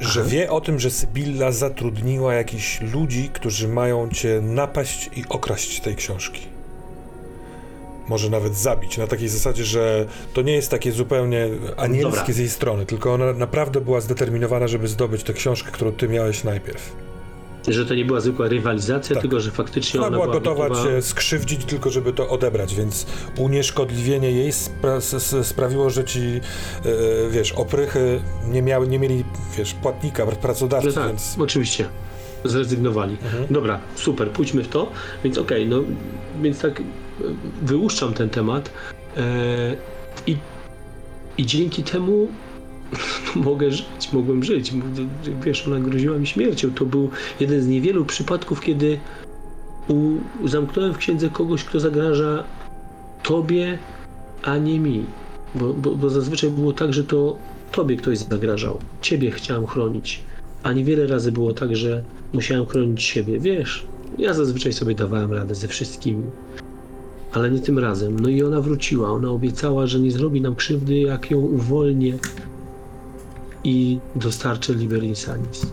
że Aha. wie o tym, że Sybilla zatrudniła jakichś ludzi, którzy mają cię napaść i okraść tej książki? Może nawet zabić, na takiej zasadzie, że to nie jest takie zupełnie anielskie Dobra. z jej strony, tylko ona naprawdę była zdeterminowana, żeby zdobyć tę książkę, którą ty miałeś najpierw. Że to nie była zwykła rywalizacja, Tak. tylko że faktycznie Ona ona, była była gotowa gotowa... cię skrzywdzić tylko, żeby to odebrać, więc unieszkodliwienie jej spra- sprawiło, że ci, e, wiesz, oprychy nie, miały, nie mieli, wiesz, płatnika, pr- pracodawcy, No tak, więc... oczywiście. Zrezygnowali. Mhm. Dobra, super, pójdźmy w to. Więc okej, no więc tak e, wyłuszczam ten temat e, i, i dzięki temu mogę żyć, mogłem żyć. Wiesz, ona groziła mi śmiercią. To był jeden z niewielu przypadków, kiedy u, zamknąłem w księdze kogoś, kto zagraża tobie, a nie mi. Bo, bo, bo zazwyczaj było tak, że to tobie ktoś zagrażał. Ciebie chciałem chronić. A niewiele razy było tak, że musiałem chronić siebie. Wiesz, ja zazwyczaj sobie dawałem radę ze wszystkimi. Ale nie tym razem. No i ona wróciła. Ona obiecała, że nie zrobi nam krzywdy, jak ją uwolnię i dostarczę Liber Insanis.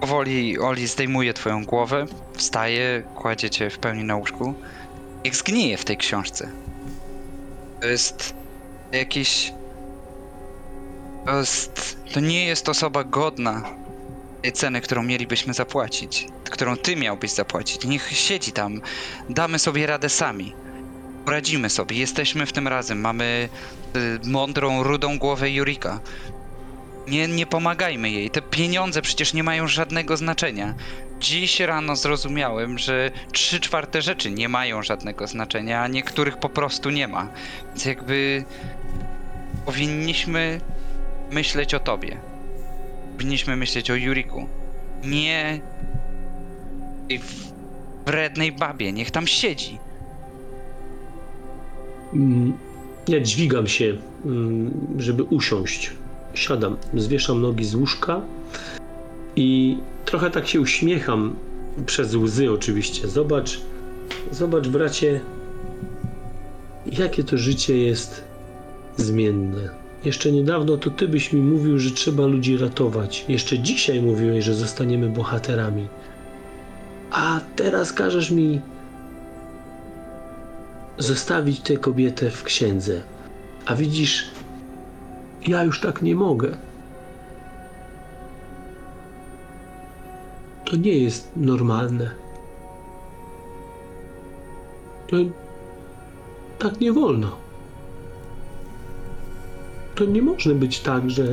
Powoli Oli zdejmuje twoją głowę, wstaje, kładzie cię w pełni na łóżku. Jak zgnije w tej książce. To jest jakiś... To jest... To nie jest osoba godna tej ceny, którą mielibyśmy zapłacić. Którą ty miałbyś zapłacić. Niech siedzi tam. Damy sobie radę sami. Poradzimy sobie. Jesteśmy w tym razem. Mamy y, mądrą, rudą głowę Jurika. Nie, nie pomagajmy jej. Te pieniądze przecież nie mają żadnego znaczenia. Dziś rano zrozumiałem, że trzy czwarte rzeczy nie mają żadnego znaczenia, a niektórych po prostu nie ma. Więc jakby powinniśmy myśleć o tobie. Powinniśmy myśleć o Juriku. Nie tej wrednej babie. Niech tam siedzi. Mm, Ja dźwigam się, mm, żeby usiąść. Siadam, zwieszam nogi z łóżka i trochę tak się uśmiecham przez łzy oczywiście. Zobacz, zobacz bracie, jakie to życie jest zmienne. Jeszcze niedawno to ty byś mi mówił, że trzeba ludzi ratować. Jeszcze dzisiaj mówiłeś, że zostaniemy bohaterami. A teraz każesz mi zostawić tę kobietę w księdze. A widzisz, ja już tak nie mogę. To nie jest normalne. To tak nie wolno. To nie może być tak, że.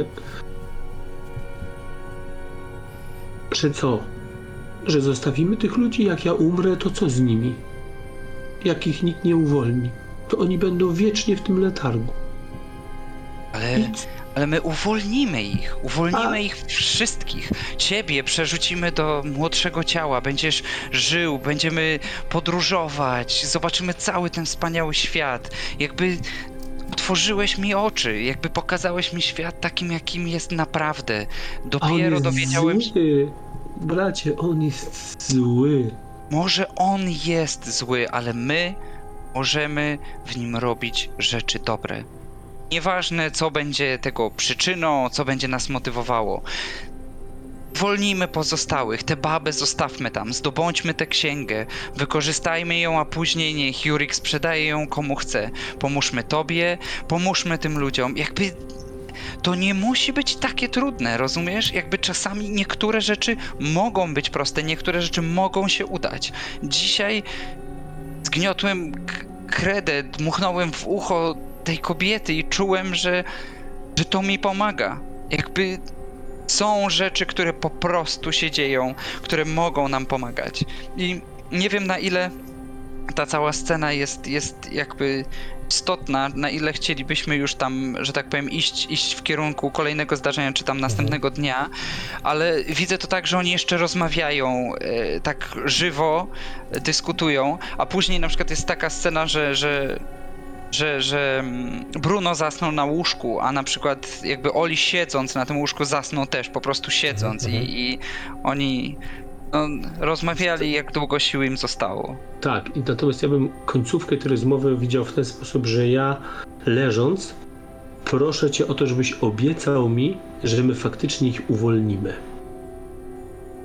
Że co? Że zostawimy tych ludzi, jak ja umrę, to co z nimi? jak ich nikt nie uwolni, to oni będą wiecznie w tym letargu. Ale, ale my uwolnimy ich. Uwolnimy A- ich wszystkich. Ciebie przerzucimy do młodszego ciała. Będziesz żył, będziemy podróżować, zobaczymy cały ten wspaniały świat. Jakby otworzyłeś mi oczy, jakby pokazałeś mi świat takim, jakim jest naprawdę. On Dopiero jest dowiedziałem się. Bracie, on jest zły. może on jest zły, ale my możemy w nim robić rzeczy dobre. Nieważne, co będzie tego przyczyną, co będzie nas motywowało. Wolnijmy pozostałych, te baby zostawmy tam, zdobądźmy tę księgę, wykorzystajmy ją, a później niech Jurik sprzedaje ją komu chce. Pomóżmy tobie, pomóżmy tym ludziom. Jakby to nie musi być takie trudne, rozumiesz? Jakby czasami niektóre rzeczy mogą być proste, niektóre rzeczy mogą się udać. Dzisiaj zgniotłem kredę, dmuchnąłem w ucho tej kobiety i czułem, że, że to mi pomaga. Jakby są rzeczy, które po prostu się dzieją, które mogą nam pomagać. I nie wiem na ile ta cała scena jest, jest jakby istotna, na ile chcielibyśmy już tam, że tak powiem, iść, iść w kierunku kolejnego zdarzenia, czy tam następnego dnia, ale widzę to tak, że oni jeszcze rozmawiają e, tak żywo, dyskutują, a później na przykład jest taka scena, że, że że, że mm, Bruno zasnął na łóżku, a na przykład jakby Oli siedząc na tym łóżku zasnął też, po prostu siedząc Mhm, i, i oni no, rozmawiali jak długo sił im zostało. Tak, i natomiast ja bym końcówkę tej rozmowy widział w ten sposób, że ja leżąc proszę cię o to, żebyś obiecał mi, że my faktycznie ich uwolnimy.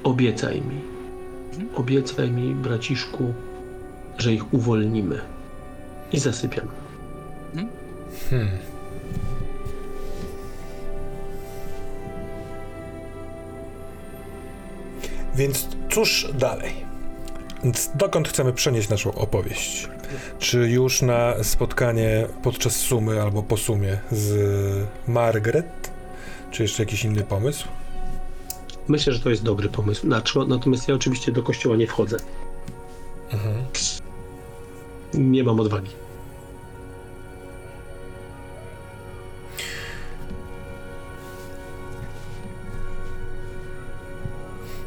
Obiecaj mi. Obiecaj mi, braciszku, że ich uwolnimy. I zasypiam. Hmm. Więc cóż dalej? Więc dokąd chcemy przenieść naszą opowieść? Czy już na spotkanie podczas sumy albo po sumie z Margaret? Czy jeszcze jakiś inny pomysł? Myślę, że to jest dobry pomysł. Natomiast ja oczywiście do kościoła nie wchodzę. Mhm. Nie mam odwagi.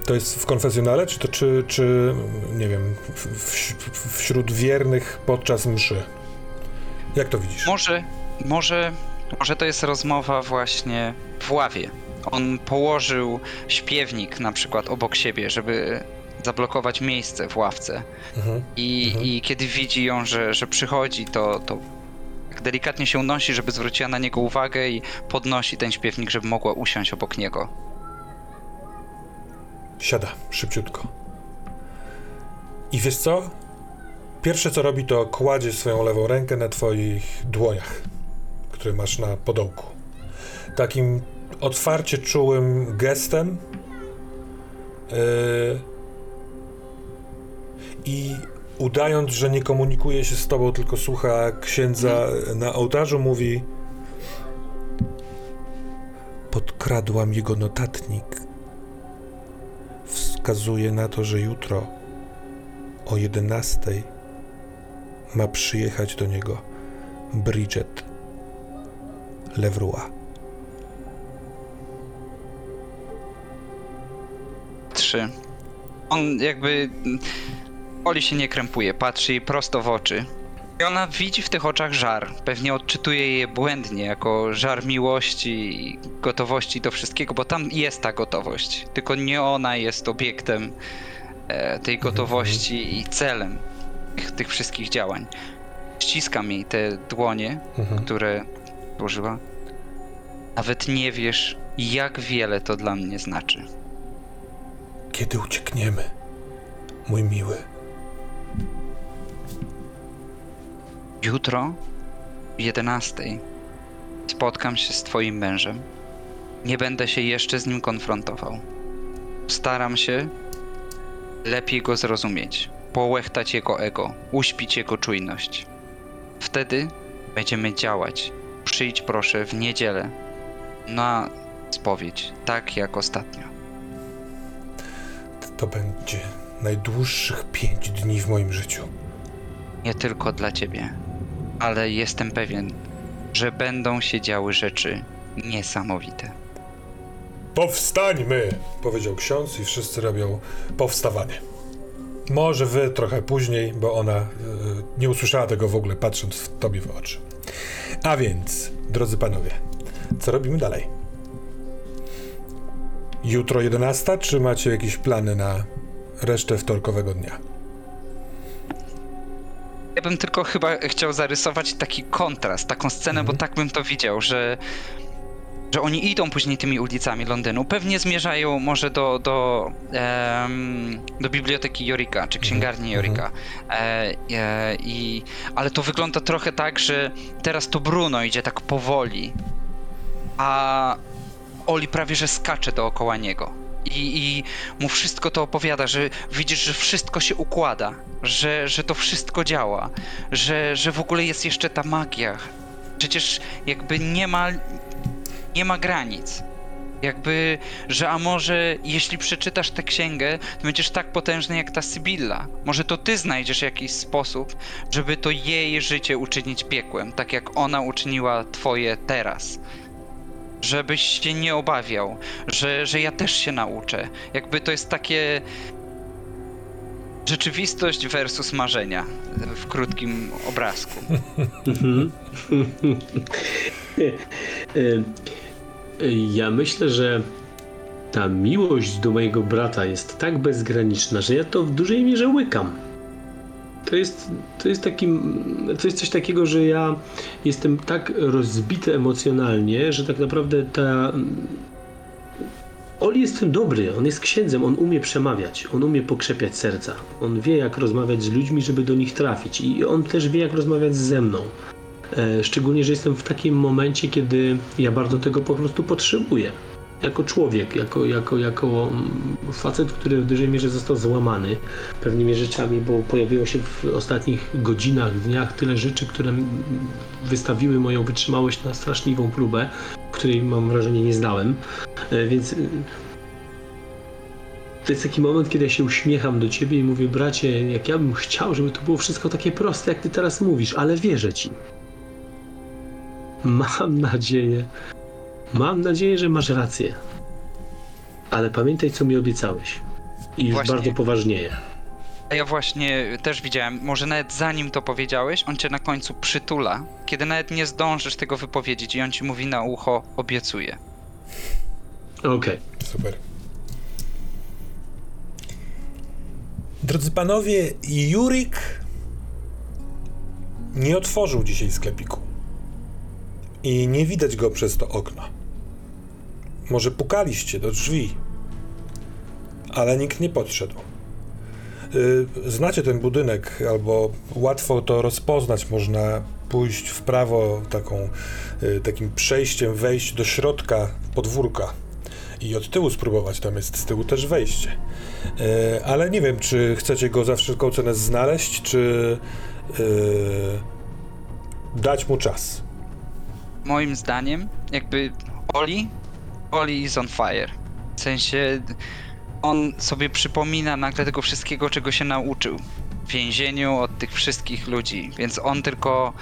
To jest w konfesjonale, czy to czy, czy nie wiem, w, w, wśród wiernych podczas mszy? Jak to widzisz? Może, może, może to jest rozmowa właśnie w ławie. On położył śpiewnik na przykład obok siebie, żeby zablokować miejsce w ławce. Mhm. I, Mhm. i kiedy widzi ją, że, że przychodzi, to, to tak delikatnie się unosi, żeby zwróciła na niego uwagę i podnosi ten śpiewnik, żeby mogła usiąść obok niego. Siada szybciutko. I wiesz co? Pierwsze co robi, to kładzie swoją lewą rękę na twoich dłoniach, które masz na podołku. Takim otwarcie czułym gestem. Yy, I udając, że nie komunikuje się z tobą, tylko słucha księdza na ołtarzu, mówi: Podkradłam jego notatnik wskazuje na to, że jutro o 11 ma przyjechać do niego Bridget Levroy. Trzy. On jakby. Oli się nie krępuje, patrzy jej prosto w oczy. I ona widzi w tych oczach żar. Pewnie odczytuje je błędnie, jako żar miłości i gotowości do wszystkiego, bo tam jest ta gotowość. Tylko nie ona jest obiektem e, tej gotowości i celem tych, tych wszystkich działań. Ściskam jej te dłonie, Mhm. które użyła. Nawet nie wiesz, jak wiele to dla mnie znaczy. Kiedy uciekniemy, mój miły? Jutro o 11 spotkam się z twoim mężem. Nie będę się jeszcze z nim konfrontował. Staram się lepiej go zrozumieć, połechtać jego ego, uśpić jego czujność. Wtedy będziemy działać. Przyjdź proszę w niedzielę na spowiedź, tak jak ostatnio. To będzie najdłuższych pięć dni w moim życiu. Nie tylko dla ciebie, ale jestem pewien, że będą się działy rzeczy niesamowite. Powstańmy! Powiedział ksiądz i wszyscy robią powstawanie. Może wy trochę później, bo ona y, nie usłyszała tego w ogóle, patrząc w tobie w oczy. A więc, drodzy panowie, co robimy dalej? Jutro 11, czy macie jakieś plany na resztę wtorkowego dnia? Ja bym tylko chyba chciał zarysować taki kontrast, taką scenę, bo tak bym to widział, że, że oni idą później tymi ulicami Londynu. Pewnie zmierzają może do, do, em, do biblioteki Jorika, czy księgarni Jorika. E, e, i, ale to wygląda trochę tak, że teraz to Bruno idzie tak powoli, a Oli prawie że skacze dookoła niego. I, I mu wszystko to opowiada, że widzisz, że wszystko się układa, że, że to wszystko działa, że, że w ogóle jest jeszcze ta magia. Przecież jakby nie ma, nie ma granic. Jakby, że a może jeśli przeczytasz tę księgę, to będziesz tak potężny jak ta Sybilla. Może to ty znajdziesz jakiś sposób, żeby to jej życie uczynić piekłem, tak jak ona uczyniła twoje teraz żebyś się nie obawiał, że, że ja też się nauczę. Jakby to jest takie rzeczywistość versus marzenia w krótkim obrazku. Ja myślę, że ta miłość do mojego brata jest tak bezgraniczna, że ja to w dużej mierze łykam. To jest, to jest taki, to jest coś takiego, że ja jestem tak rozbity emocjonalnie, że tak naprawdę ta Oli jest tym dobry, on jest księdzem, on umie przemawiać, on umie pokrzepiać serca, on wie jak rozmawiać z ludźmi, żeby do nich trafić i on też wie jak rozmawiać ze mną. E, Szczególnie, że jestem w takim momencie, kiedy ja bardzo tego po prostu potrzebuję. Jako człowiek, jako, jako, jako mm, facet, który w dużej mierze został złamany pewnymi rzeczami, bo pojawiło się w ostatnich godzinach, dniach tyle rzeczy, które wystawiły moją wytrzymałość na straszliwą próbę, której mam wrażenie nie znałem. E, Więc y, to jest taki moment, kiedy ja się uśmiecham do ciebie i mówię, bracie, jak ja bym chciał, żeby to było wszystko takie proste, jak ty teraz mówisz, ale wierzę ci. Mam nadzieję, mam nadzieję, że masz rację. Ale pamiętaj, co mi obiecałeś. I już Właśnie. bardzo poważnieje. A ja właśnie też widziałem, może nawet zanim to powiedziałeś, on cię na końcu przytula, kiedy nawet nie zdążysz tego wypowiedzieć i on ci mówi na ucho, obiecuję. Okej. Super. Drodzy panowie, Jurik nie otworzył dzisiaj sklepiku. I nie widać go przez to okno. Może pukaliście do drzwi, ale nikt nie podszedł. Y, Znacie ten budynek, albo łatwo to rozpoznać. Można pójść w prawo taką, y, takim przejściem, wejść do środka podwórka i od tyłu spróbować. Tam jest z tyłu też wejście. Y, Ale nie wiem, czy chcecie go za wszelką cenę znaleźć, czy dać mu czas. Moim zdaniem, jakby Oli, Oli is on fire. W sensie on sobie przypomina nagle tego wszystkiego, czego się nauczył. W więzieniu od tych wszystkich ludzi, więc on tylko,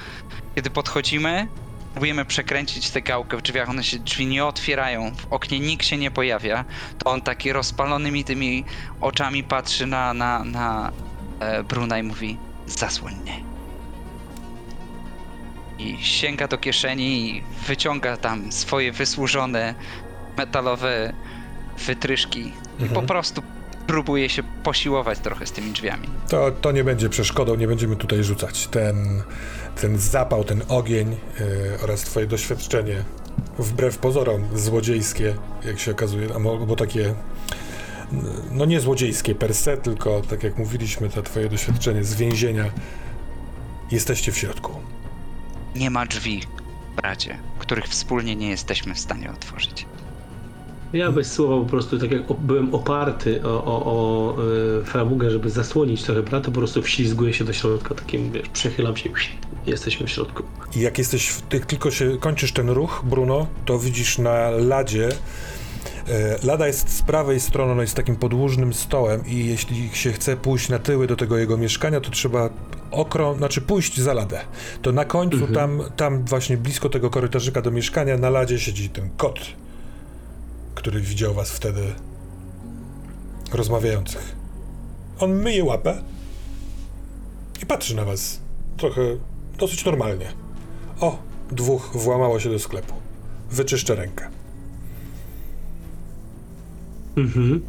kiedy podchodzimy, próbujemy przekręcić tę gałkę w drzwiach, one się drzwi nie otwierają, w oknie nikt się nie pojawia, to on taki rozpalonymi tymi oczami patrzy na, na, na e, Bruna i mówi zasłoń mnie. I sięga do kieszeni i wyciąga tam swoje wysłużone metalowe wytryszki i po Mhm. prostu próbuje się posiłować trochę z tymi drzwiami. To, to nie będzie przeszkodą, nie będziemy tutaj rzucać. Ten, ten zapał, ten ogień y, oraz twoje doświadczenie, wbrew pozorom złodziejskie, jak się okazuje, a mo- bo takie, no nie złodziejskie per se, tylko tak jak mówiliśmy, to twoje doświadczenie z więzienia, jesteście w środku. Nie ma drzwi, bracie, których wspólnie nie jesteśmy w stanie otworzyć. Ja bez słowa po prostu, tak jak byłem oparty o, o, o e, framugę, żeby zasłonić trochę brata, po prostu wślizguję się do środka, takim, wiesz, przechylam się, jesteśmy w środku. I jak jesteś, w, jak tylko się kończysz ten ruch, Bruno, to widzisz na ladzie. E, lada jest z prawej strony, ona jest takim podłużnym stołem i jeśli się chce pójść na tyły do tego jego mieszkania, to trzeba okrą, znaczy pójść za ladę. To na końcu, tam, tam właśnie blisko tego korytarzyka do mieszkania, na ladzie siedzi ten kot, który widział was wtedy rozmawiających. On myje łapę i patrzy na was trochę dosyć normalnie. O, dwóch włamało się do sklepu. Wyczyszczę rękę. Mhm.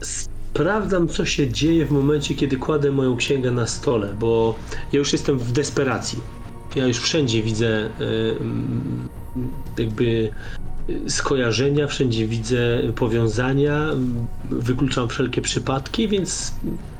Sprawdzam, co się dzieje w momencie, kiedy kładę moją księgę na stole, bo ja już jestem w desperacji. Ja już wszędzie widzę em, jakby e, skojarzenia, wszędzie widzę powiązania, wykluczam wszelkie przypadki, więc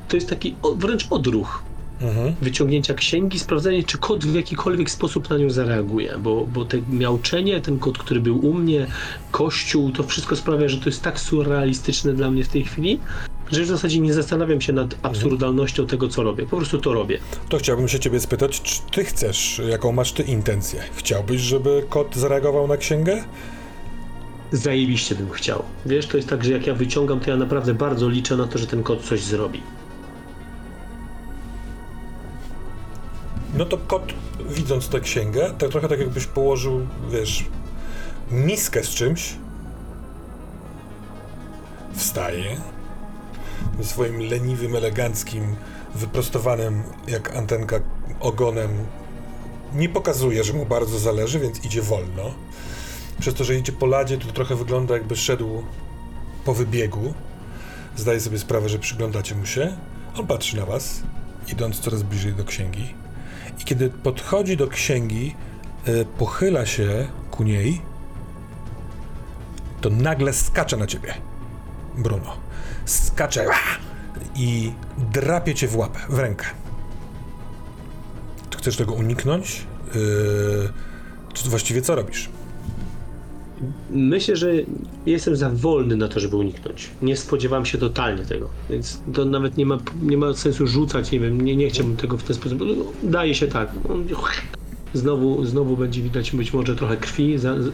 to jest taki wręcz odruch Mhm. wyciągnięcia księgi, sprawdzenie, czy kot w jakikolwiek sposób na nią zareaguje, bo, bo te miauczenie, ten kot, który był u mnie, kościół, to wszystko sprawia, że to jest tak surrealistyczne dla mnie w tej chwili, że w zasadzie nie zastanawiam się nad absurdalnością tego, co robię. Po prostu to robię. To chciałbym się ciebie spytać, czy ty chcesz, jaką masz ty intencję? Chciałbyś, żeby kot zareagował na księgę? Zajebiście bym chciał. Wiesz, to jest tak, że jak ja wyciągam, to ja naprawdę bardzo liczę na to, że ten kot coś zrobi. No to kot, widząc tę księgę, tak trochę tak jakbyś położył, wiesz, miskę z czymś, wstaje, swoim leniwym, eleganckim, wyprostowanym jak antenka ogonem nie pokazuje, że mu bardzo zależy, więc idzie wolno. Przez to, że idzie po ladzie, to trochę wygląda jakby szedł po wybiegu. Zdaje sobie sprawę, że przyglądacie mu się. On patrzy na was, idąc coraz bliżej do księgi. I kiedy podchodzi do księgi, e, pochyla się ku niej, to nagle skacze na ciebie. Bruno. Skacze i drapie cię w łapę, w rękę. Czy chcesz tego uniknąć? Yy, czy właściwie co robisz? Myślę, że jestem za wolny na to, żeby uniknąć. Nie spodziewam się totalnie tego, więc to nawet nie ma, nie ma sensu rzucać, nie wiem, nie, nie chciałbym tego w ten sposób. No, Daje się tak. Znowu, znowu będzie widać być może trochę krwi, za, z-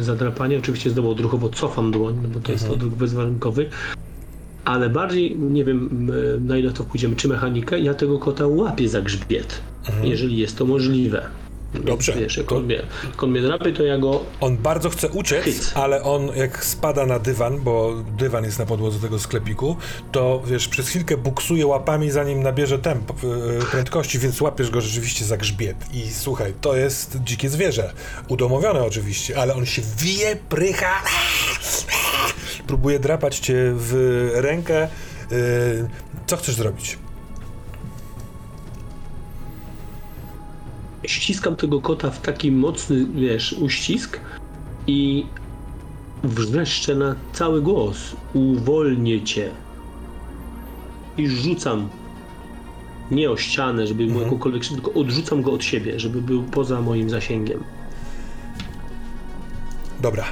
e, zadrapania. Oczywiście znowu odruchowo cofam dłoń, no bo to jest odruch bezwarunkowy. Ale bardziej, nie wiem na ile to pójdziemy, czy mechanikę, ja tego kota łapię za grzbiet, jeżeli jest to możliwe. Dobrze, Wiesz, jak to- on, mnie, jak on mnie drapie, to ja go On bardzo chce uciec, Hyc. ale on jak spada na dywan, bo dywan jest na podłodze tego sklepiku, to wiesz, przez chwilkę buksuje łapami, zanim nabierze temp, yy, prędkości, więc łapiesz go rzeczywiście za grzbiet. I słuchaj, to jest dzikie zwierzę. Udomowione oczywiście, ale on się wije, prycha, próbuje drapać cię w rękę. Yy, co chcesz zrobić? ściskam tego kota w taki mocny, wiesz, uścisk i wrzeszczę na cały głos. Uwolnię cię. I rzucam. Nie o ścianę, żeby był jakąkolwiek tylko odrzucam go od siebie, żeby był poza moim zasięgiem. Dobra.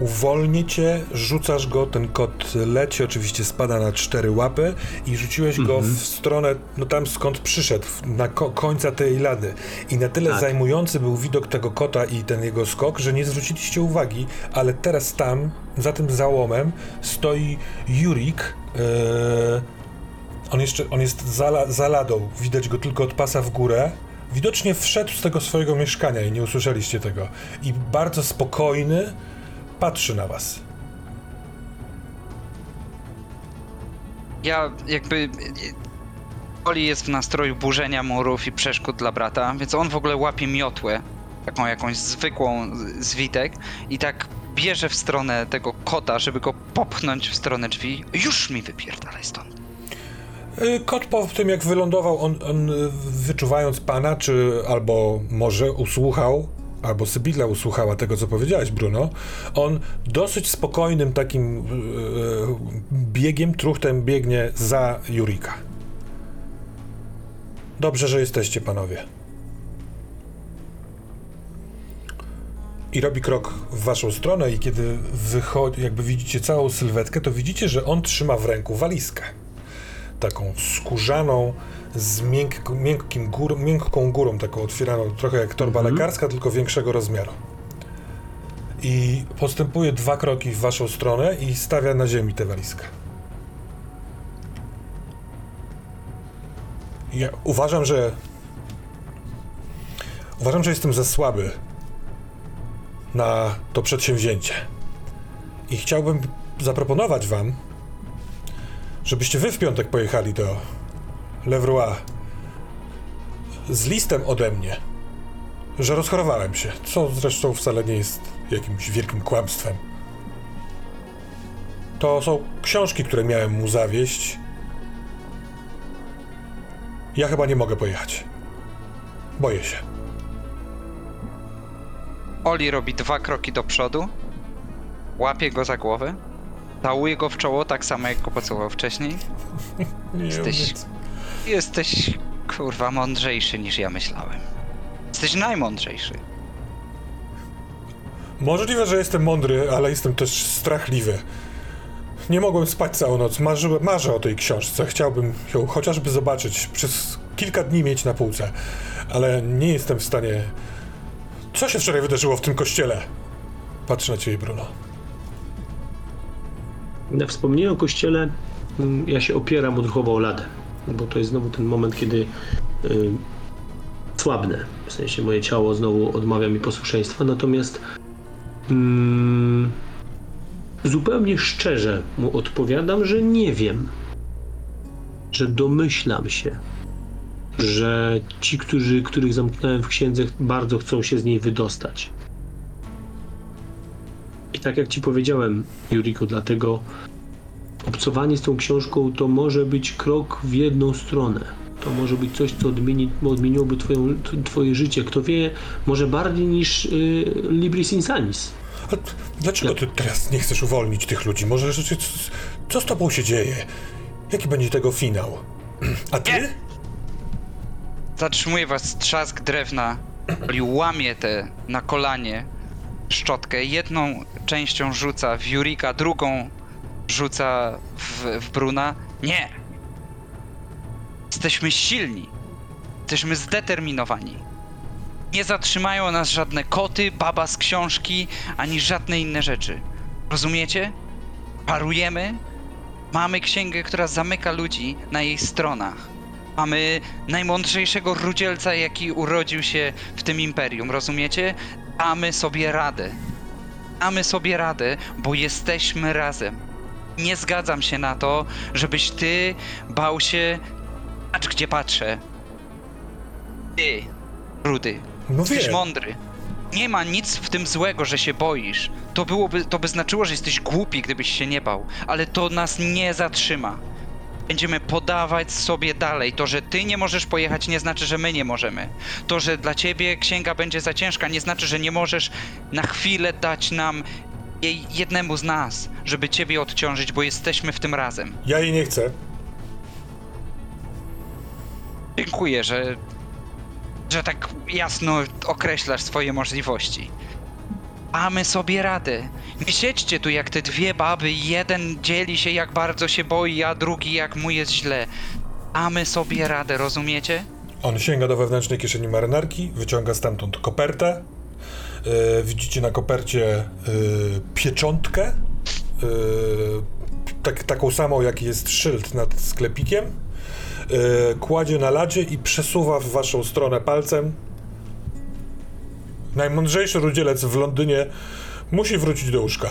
Uwolnię cię, rzucasz go, ten kot leci, oczywiście spada na cztery łapy i rzuciłeś go w stronę, no tam skąd przyszedł, na ko- końca tej lady. I na tyle Tak. zajmujący był widok tego kota i ten jego skok, że nie zwróciliście uwagi, ale teraz tam, za tym załomem, stoi Jurik. Yy, on jeszcze, on jest za, la- za ladą, widać go tylko od pasa w górę. Widocznie wszedł z tego swojego mieszkania i nie usłyszeliście tego. I bardzo spokojny patrzy na was. Ja jakby. Oli jest w nastroju burzenia murów i przeszkód dla brata, więc on w ogóle łapie miotłę, taką jakąś zwykłą zwitek i tak bierze w stronę tego kota, żeby go popchnąć w stronę drzwi. Już mi wypierdalaj stąd. Y, Kot po tym, jak wylądował, on, on y, wyczuwając pana, czy albo może usłuchał, albo Sybilla usłuchała tego, co powiedziałeś, Bruno, on dosyć spokojnym takim y, biegiem, truchtem biegnie za Jurika. Dobrze, że jesteście, panowie. I robi krok w waszą stronę i kiedy wychodzi, jakby widzicie całą sylwetkę, to widzicie, że on trzyma w ręku walizkę taką skórzaną, z miękko, miękkim gór, miękką górą, taką otwieraną, trochę jak torba lekarska, tylko większego rozmiaru. I postępuje dwa kroki w waszą stronę i stawia na ziemi tę walizkę. Ja uważam, że. Uważam, że jestem za słaby na to przedsięwzięcie. I chciałbym zaproponować wam, żebyście wy w piątek pojechali do Leroy z listem ode mnie, że rozchorowałem się, co zresztą wcale nie jest jakimś wielkim kłamstwem. To są książki, które miałem mu zawieść. Ja chyba nie mogę pojechać. Boję się. Oli robi dwa kroki do przodu, łapie go za głowę, całuje go w czoło tak samo jak go pocałował wcześniej. Nie, Jesteś- Jesteś kurwa mądrzejszy niż ja myślałem. Jesteś najmądrzejszy. Możliwe, że jestem mądry, ale jestem też strachliwy. Nie mogłem spać całą noc. Marzyłem, marzę o tej książce. Chciałbym ją chociażby zobaczyć, przez kilka dni mieć na półce, ale nie jestem w stanie. Co się wczoraj wydarzyło w tym kościele? Patrzę na ciebie, Bruno. Na wspomnienie o kościele mm, ja się opieram odruchowo o ladę, bo to jest znowu ten moment, kiedy y. W sensie moje ciało znowu odmawia mi posłuszeństwa, natomiast mm, zupełnie szczerze mu odpowiadam, że nie wiem, że domyślam się, że ci, którzy, których zamknąłem w księdze, bardzo chcą się z niej wydostać. I tak jak ci powiedziałem, Juriku, dlatego obcowanie z tą książką to może być krok w jedną stronę. To może być coś, co odmieni, odmieniłoby twoją, twoje życie. Kto wie, może bardziej niż y, Libris Insanis. A t- dlaczego ty teraz nie chcesz uwolnić tych ludzi? Może rzeczy. Co, co z tobą się dzieje? Jaki będzie tego finał? A ty? Nie. Zatrzymuje was trzask drewna. Oli łamie te na kolanie szczotkę. Jedną częścią rzuca w Jurika, drugą rzuca w, w Bruna. Nie! Jesteśmy silni. Jesteśmy zdeterminowani. Nie zatrzymają nas żadne koty, baba z książki, ani żadne inne rzeczy. Rozumiecie? Parujemy, Mamy księgę, która zamyka ludzi na jej stronach. Mamy najmądrzejszego rudzielca, jaki urodził się w tym imperium, rozumiecie? Damy sobie radę. Damy sobie radę, bo jesteśmy razem. Nie zgadzam się na to, żebyś ty bał się. Patrz, gdzie patrzę. Ty, rudy, No jesteś wiem. mądry. Nie ma nic w tym złego, że się boisz. To byłoby, to by znaczyło, że jesteś głupi, gdybyś się nie bał. Ale to nas nie zatrzyma. Będziemy podawać sobie dalej. To, że ty nie możesz pojechać, nie znaczy, że my nie możemy. To, że dla ciebie księga będzie za ciężka, nie znaczy, że nie możesz na chwilę dać nam jej jednemu z nas, żeby ciebie odciążyć, bo jesteśmy w tym razem. Ja jej nie chcę. Dziękuję, że, że tak jasno określasz swoje możliwości. Mamy sobie radę. Nie siedźcie tu jak te dwie baby. Jeden dzieli się jak bardzo się boi, a drugi jak mu jest źle. Mamy sobie radę, rozumiecie? On sięga do wewnętrznej kieszeni marynarki, wyciąga stamtąd kopertę. E, widzicie na kopercie e, pieczątkę. e, tak, taką samą, jak jest szyld nad sklepikiem. Kładzie na ladzie i przesuwa w waszą stronę palcem. Najmądrzejszy rudzielec w Londynie musi wrócić do łóżka.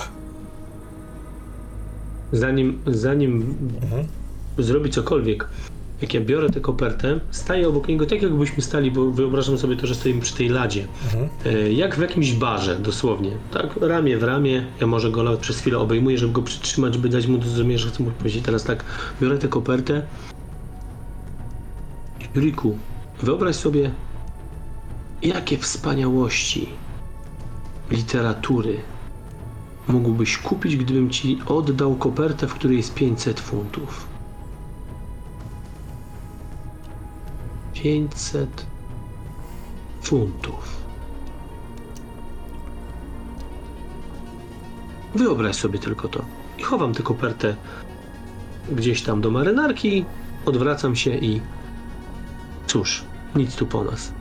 Zanim, zanim zrobi cokolwiek, jak ja biorę tę kopertę, staję obok niego tak, jakbyśmy stali, bo wyobrażam sobie to, że stoimy przy tej ladzie. E, Jak w jakimś barze, dosłownie. Tak, ramię w ramię. Ja może go nawet przez chwilę obejmuję, żeby go przytrzymać, by dać mu do zrozumienia, że chcę mu powiedzieć teraz tak. Biorę tę kopertę. Juriku, wyobraź sobie, jakie wspaniałości literatury mógłbyś kupić, gdybym ci oddał kopertę, w której jest 500 funtów. 500 funtów. Wyobraź sobie tylko to. I chowam tę kopertę gdzieś tam do marynarki, odwracam się i cóż, nic tu po nas.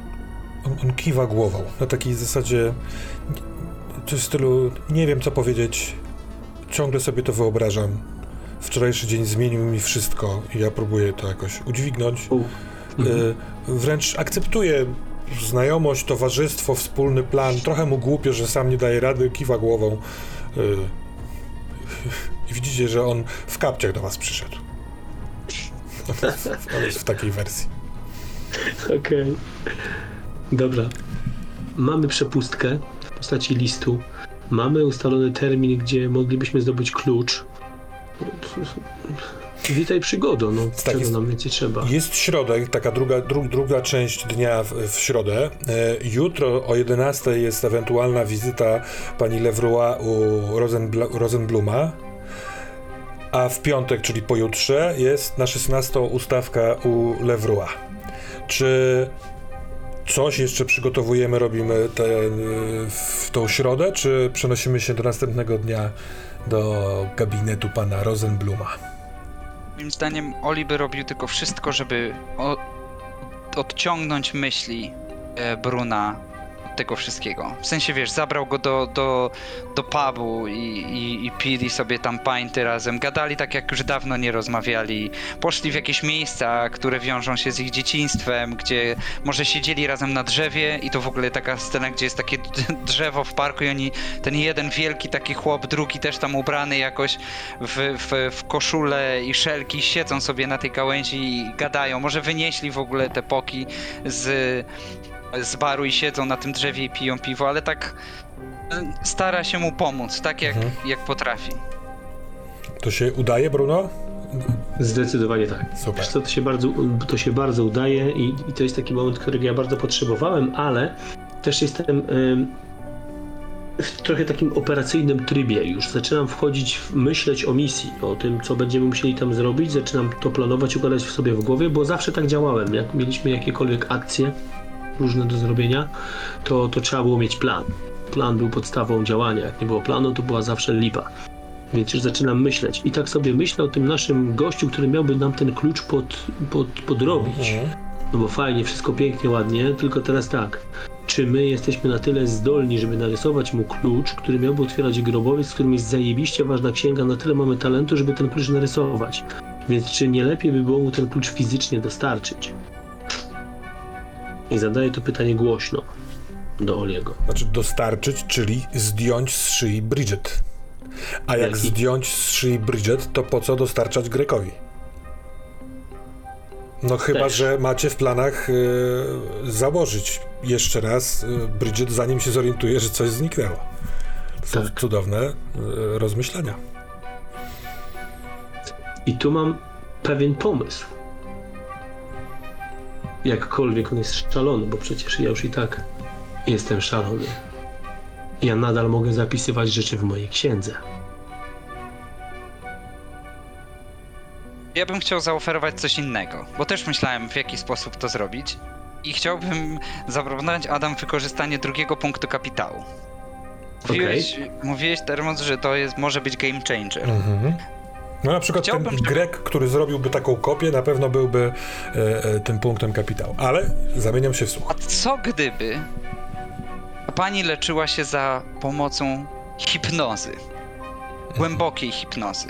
On, on kiwa głową na takiej zasadzie. Coś w stylu, nie wiem co powiedzieć, ciągle sobie to wyobrażam. Wczorajszy dzień zmienił mi wszystko i ja próbuję to jakoś udźwignąć. U, Y, wręcz akceptuję znajomość, towarzystwo, wspólny plan. Trochę mu głupio, że sam nie daje rady, kiwa głową. Y, I widzicie, że on w kapciach do was przyszedł. On jest w takiej wersji. Okej. Dobra. Mamy przepustkę w postaci listu. Mamy ustalony termin, gdzie moglibyśmy zdobyć klucz. Witaj przygodo, no Tak czego jest. nam więcej trzeba? Jest środek, taka druga, dru, druga część dnia w, w środę. E, jutro o 11 jest ewentualna wizyta pani Levroy u Rosenbla, Rosenbluma. A w piątek, czyli pojutrze, jest na 16 ustawka u Levroy. Czy coś jeszcze przygotowujemy, robimy te, w tą środę, czy przenosimy się do następnego dnia do gabinetu pana Rosenbluma? Moim zdaniem Oli by robił tylko wszystko, żeby o, odciągnąć myśli e, Bruna tego wszystkiego. W sensie, wiesz, zabrał go do, do, do pubu i, i, i pili sobie tam pańty razem, gadali tak jak już dawno nie rozmawiali, poszli w jakieś miejsca, które wiążą się z ich dzieciństwem, gdzie może siedzieli razem na drzewie i to w ogóle taka scena, gdzie jest takie drzewo w parku i oni, ten jeden wielki taki chłop, drugi też tam ubrany jakoś w, w, w koszulę i szelki siedzą sobie na tej gałęzi i gadają. Może wynieśli w ogóle te poki z, z baru i siedzą na tym drzewie i piją piwo, ale tak e, stara się mu pomóc, tak jak, Mhm. jak potrafi. To się udaje, Bruno? Zdecydowanie tak. Super. Co, to się bardzo, to się bardzo udaje i, i to jest taki moment, którego ja bardzo potrzebowałem, ale też jestem w trochę takim operacyjnym trybie już. Zaczynam wchodzić, w, myśleć o misji, o tym, co będziemy musieli tam zrobić. Zaczynam to planować, układać w sobie w głowie, bo zawsze tak działałem. Jak mieliśmy jakiekolwiek akcje różne do zrobienia, to, to trzeba było mieć plan. Plan był podstawą działania. Jak nie było planu, to była zawsze lipa. Więc już zaczynam myśleć. I tak sobie myślę o tym naszym gościu, który miałby nam ten klucz pod, pod, podrobić. Mhm. No bo fajnie, wszystko pięknie, ładnie, tylko teraz tak. Czy my jesteśmy na tyle zdolni, żeby narysować mu klucz, który miałby otwierać grobowiec, w którym jest zajebiście ważna księga, na tyle mamy talentu, żeby ten klucz narysować. Więc czy nie lepiej by było mu ten klucz fizycznie dostarczyć? I zadaję to pytanie głośno do Oliego. Znaczy dostarczyć, czyli zdjąć z szyi Bridget. A jak Jaki? zdjąć z szyi Bridget, to po co dostarczać Grekowi? No chyba, Też. że macie w planach y, założyć jeszcze raz y, Bridget, zanim się zorientuje, że coś zniknęło. To są Tak. cudowne y, rozmyślania. I tu mam pewien pomysł. Jakkolwiek on jest szalony, bo przecież ja już i tak jestem szalony. Ja nadal mogę zapisywać rzeczy w mojej księdze. Ja bym chciał zaoferować coś innego, bo też myślałem w jaki sposób to zrobić. I chciałbym zaproponować Adam wykorzystanie drugiego punktu kapitału. Mówiłeś, mówiłeś Termos, że to jest, może być game changer. Mhm. No na przykład Chciałbym, ten Grek, który zrobiłby taką kopię, na pewno byłby e, e, tym punktem kapitału. Ale zamieniam się w słuch. A co gdyby pani leczyła się za pomocą hipnozy? Głębokiej hipnozy.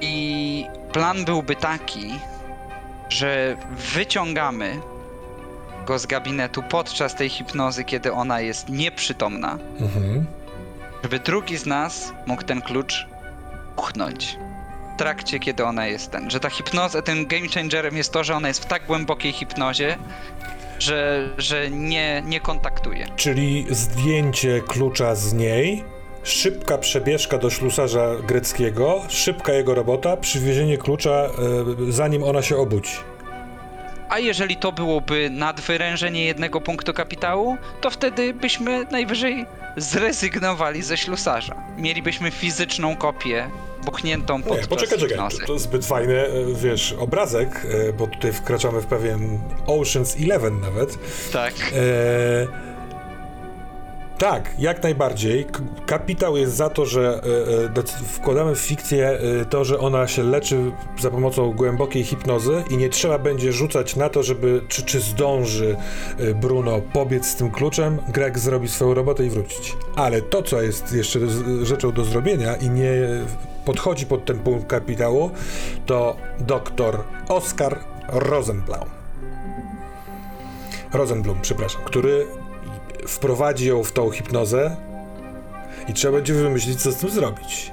I plan byłby taki, że wyciągamy go z gabinetu podczas tej hipnozy, kiedy ona jest nieprzytomna, Mhm. żeby drugi z nas mógł ten klucz uchnąć. Trakcie, kiedy ona jest ten. Że ta hipnoza, tym game changerem jest to, że ona jest w tak głębokiej hipnozie, że, że nie, nie kontaktuje. Czyli zdjęcie klucza z niej, szybka przebieżka do ślusarza greckiego, szybka jego robota, przywiezienie klucza, e, zanim ona się obudzi. A jeżeli to byłoby nadwyrężenie jednego punktu kapitału, to wtedy byśmy najwyżej zrezygnowali ze ślusarza. Mielibyśmy fizyczną kopię buchniętą pod Nie, poczekaj, czekaj. To, to zbyt fajny, e, wiesz, obrazek, e, bo tutaj wkraczamy w pewien Ocean's Eleven nawet. Tak. E, tak, jak najbardziej. Kapitał jest za to, że e, e, wkładamy w fikcję e, to, że ona się leczy za pomocą głębokiej hipnozy i nie trzeba będzie rzucać na to, żeby czy, czy zdąży Bruno pobiec z tym kluczem, Greg zrobi swoją robotę i wrócić. Ale to, co jest jeszcze rzeczą do zrobienia i nie podchodzi pod ten punkt kapitału, to doktor Oskar Rosenblum. Rosenblum, przepraszam, który wprowadzi ją w tą hipnozę i trzeba będzie wymyślić, co z tym zrobić.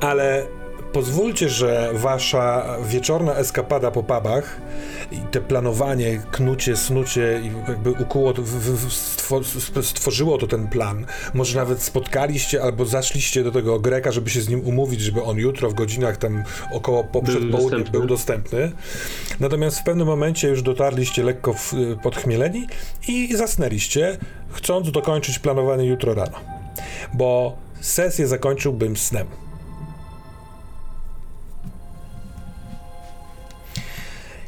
Ale pozwólcie, że wasza wieczorna eskapada po pubach i te planowanie, knucie, snucie i jakby ukuło, stworzyło to ten plan. Może nawet spotkaliście albo zaszliście do tego Greka, żeby się z nim umówić, żeby on jutro w godzinach tam około po Był przedpołudniu dostępny. był dostępny. Natomiast w pewnym momencie już dotarliście lekko w, podchmieleni i zasnęliście, chcąc dokończyć planowanie jutro rano. Bo sesję zakończyłbym snem.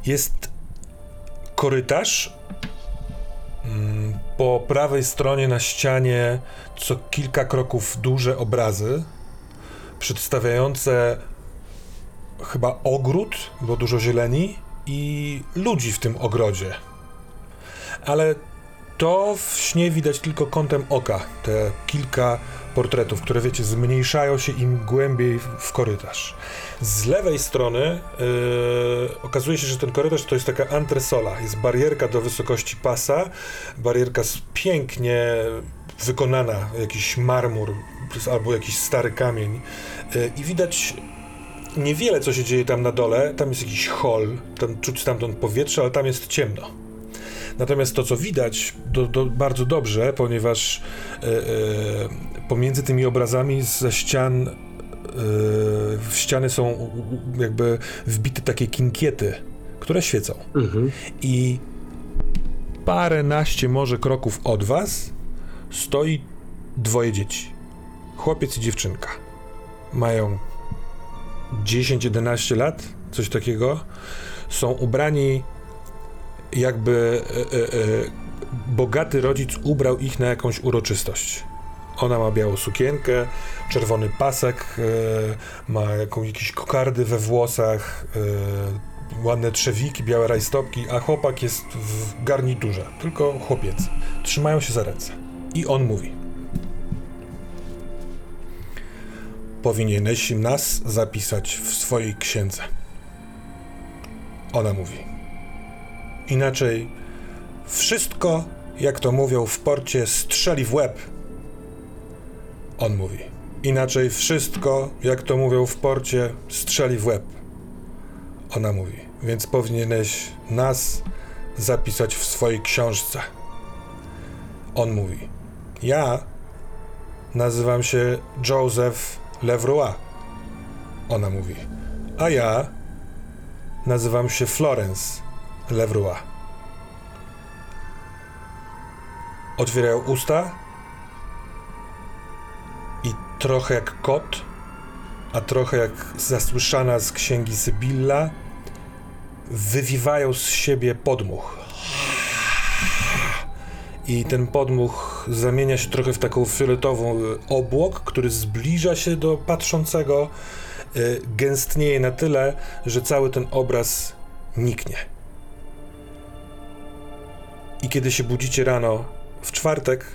Jest korytarz. Mm, Po prawej stronie na ścianie co kilka kroków duże obrazy przedstawiające chyba ogród, bo dużo zieleni i ludzi w tym ogrodzie. Ale to w śnie widać tylko kątem oka, te kilka portretów, które wiecie, zmniejszają się im głębiej w- w korytarz. Z lewej strony yy, okazuje się, że ten korytarz to jest taka antresola. Jest barierka do wysokości pasa, barierka s- pięknie wykonana, jakiś marmur albo jakiś stary kamień. Yy, I widać niewiele, co się dzieje tam na dole. Tam jest jakiś hol, tam czuć stamtąd powietrze, ale tam jest ciemno. Natomiast to, co widać do, do, bardzo dobrze, ponieważ e, pomiędzy tymi obrazami ze ścian w ściany są jakby wbite takie kinkiety, które świecą. Mhm. I paręnaście może kroków od was stoi dwoje dzieci. Chłopiec i dziewczynka. Mają 10-11 lat, coś takiego. Są ubrani jakby e, e, e, bogaty rodzic ubrał ich na jakąś uroczystość. Ona ma białą sukienkę, czerwony pasek, e, ma jakieś kokardy we włosach, e, ładne trzewiki, białe rajstopki, a chłopak jest w garniturze, tylko chłopiec. Trzymają się za ręce. I on mówi. Powinieneś nas zapisać w swojej księdze. Ona mówi. Inaczej wszystko, jak to mówią w porcie, strzeli w łeb. On mówi. Inaczej wszystko, jak to mówią w porcie, strzeli w łeb. Ona mówi. Więc powinieneś nas zapisać w swojej książce. On mówi. Ja nazywam się Joseph Levroy. Ona mówi. A ja nazywam się Florence Levroy. Otwierają usta trochę jak kot, a trochę jak zasłyszana z księgi Sybilla, wywiwają z siebie podmuch. I ten podmuch zamienia się trochę w taką fioletową y, obłok, który zbliża się do patrzącego, y, gęstnieje na tyle, że cały ten obraz niknie. I kiedy się budzicie rano w czwartek,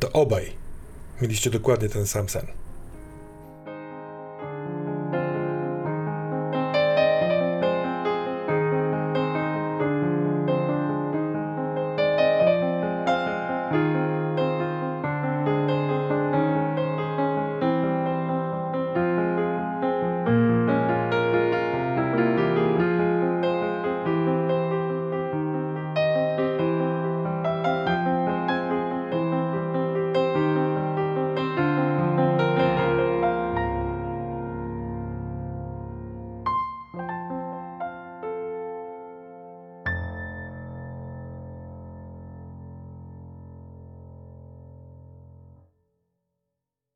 to obaj mieliście dokładnie ten sam sen.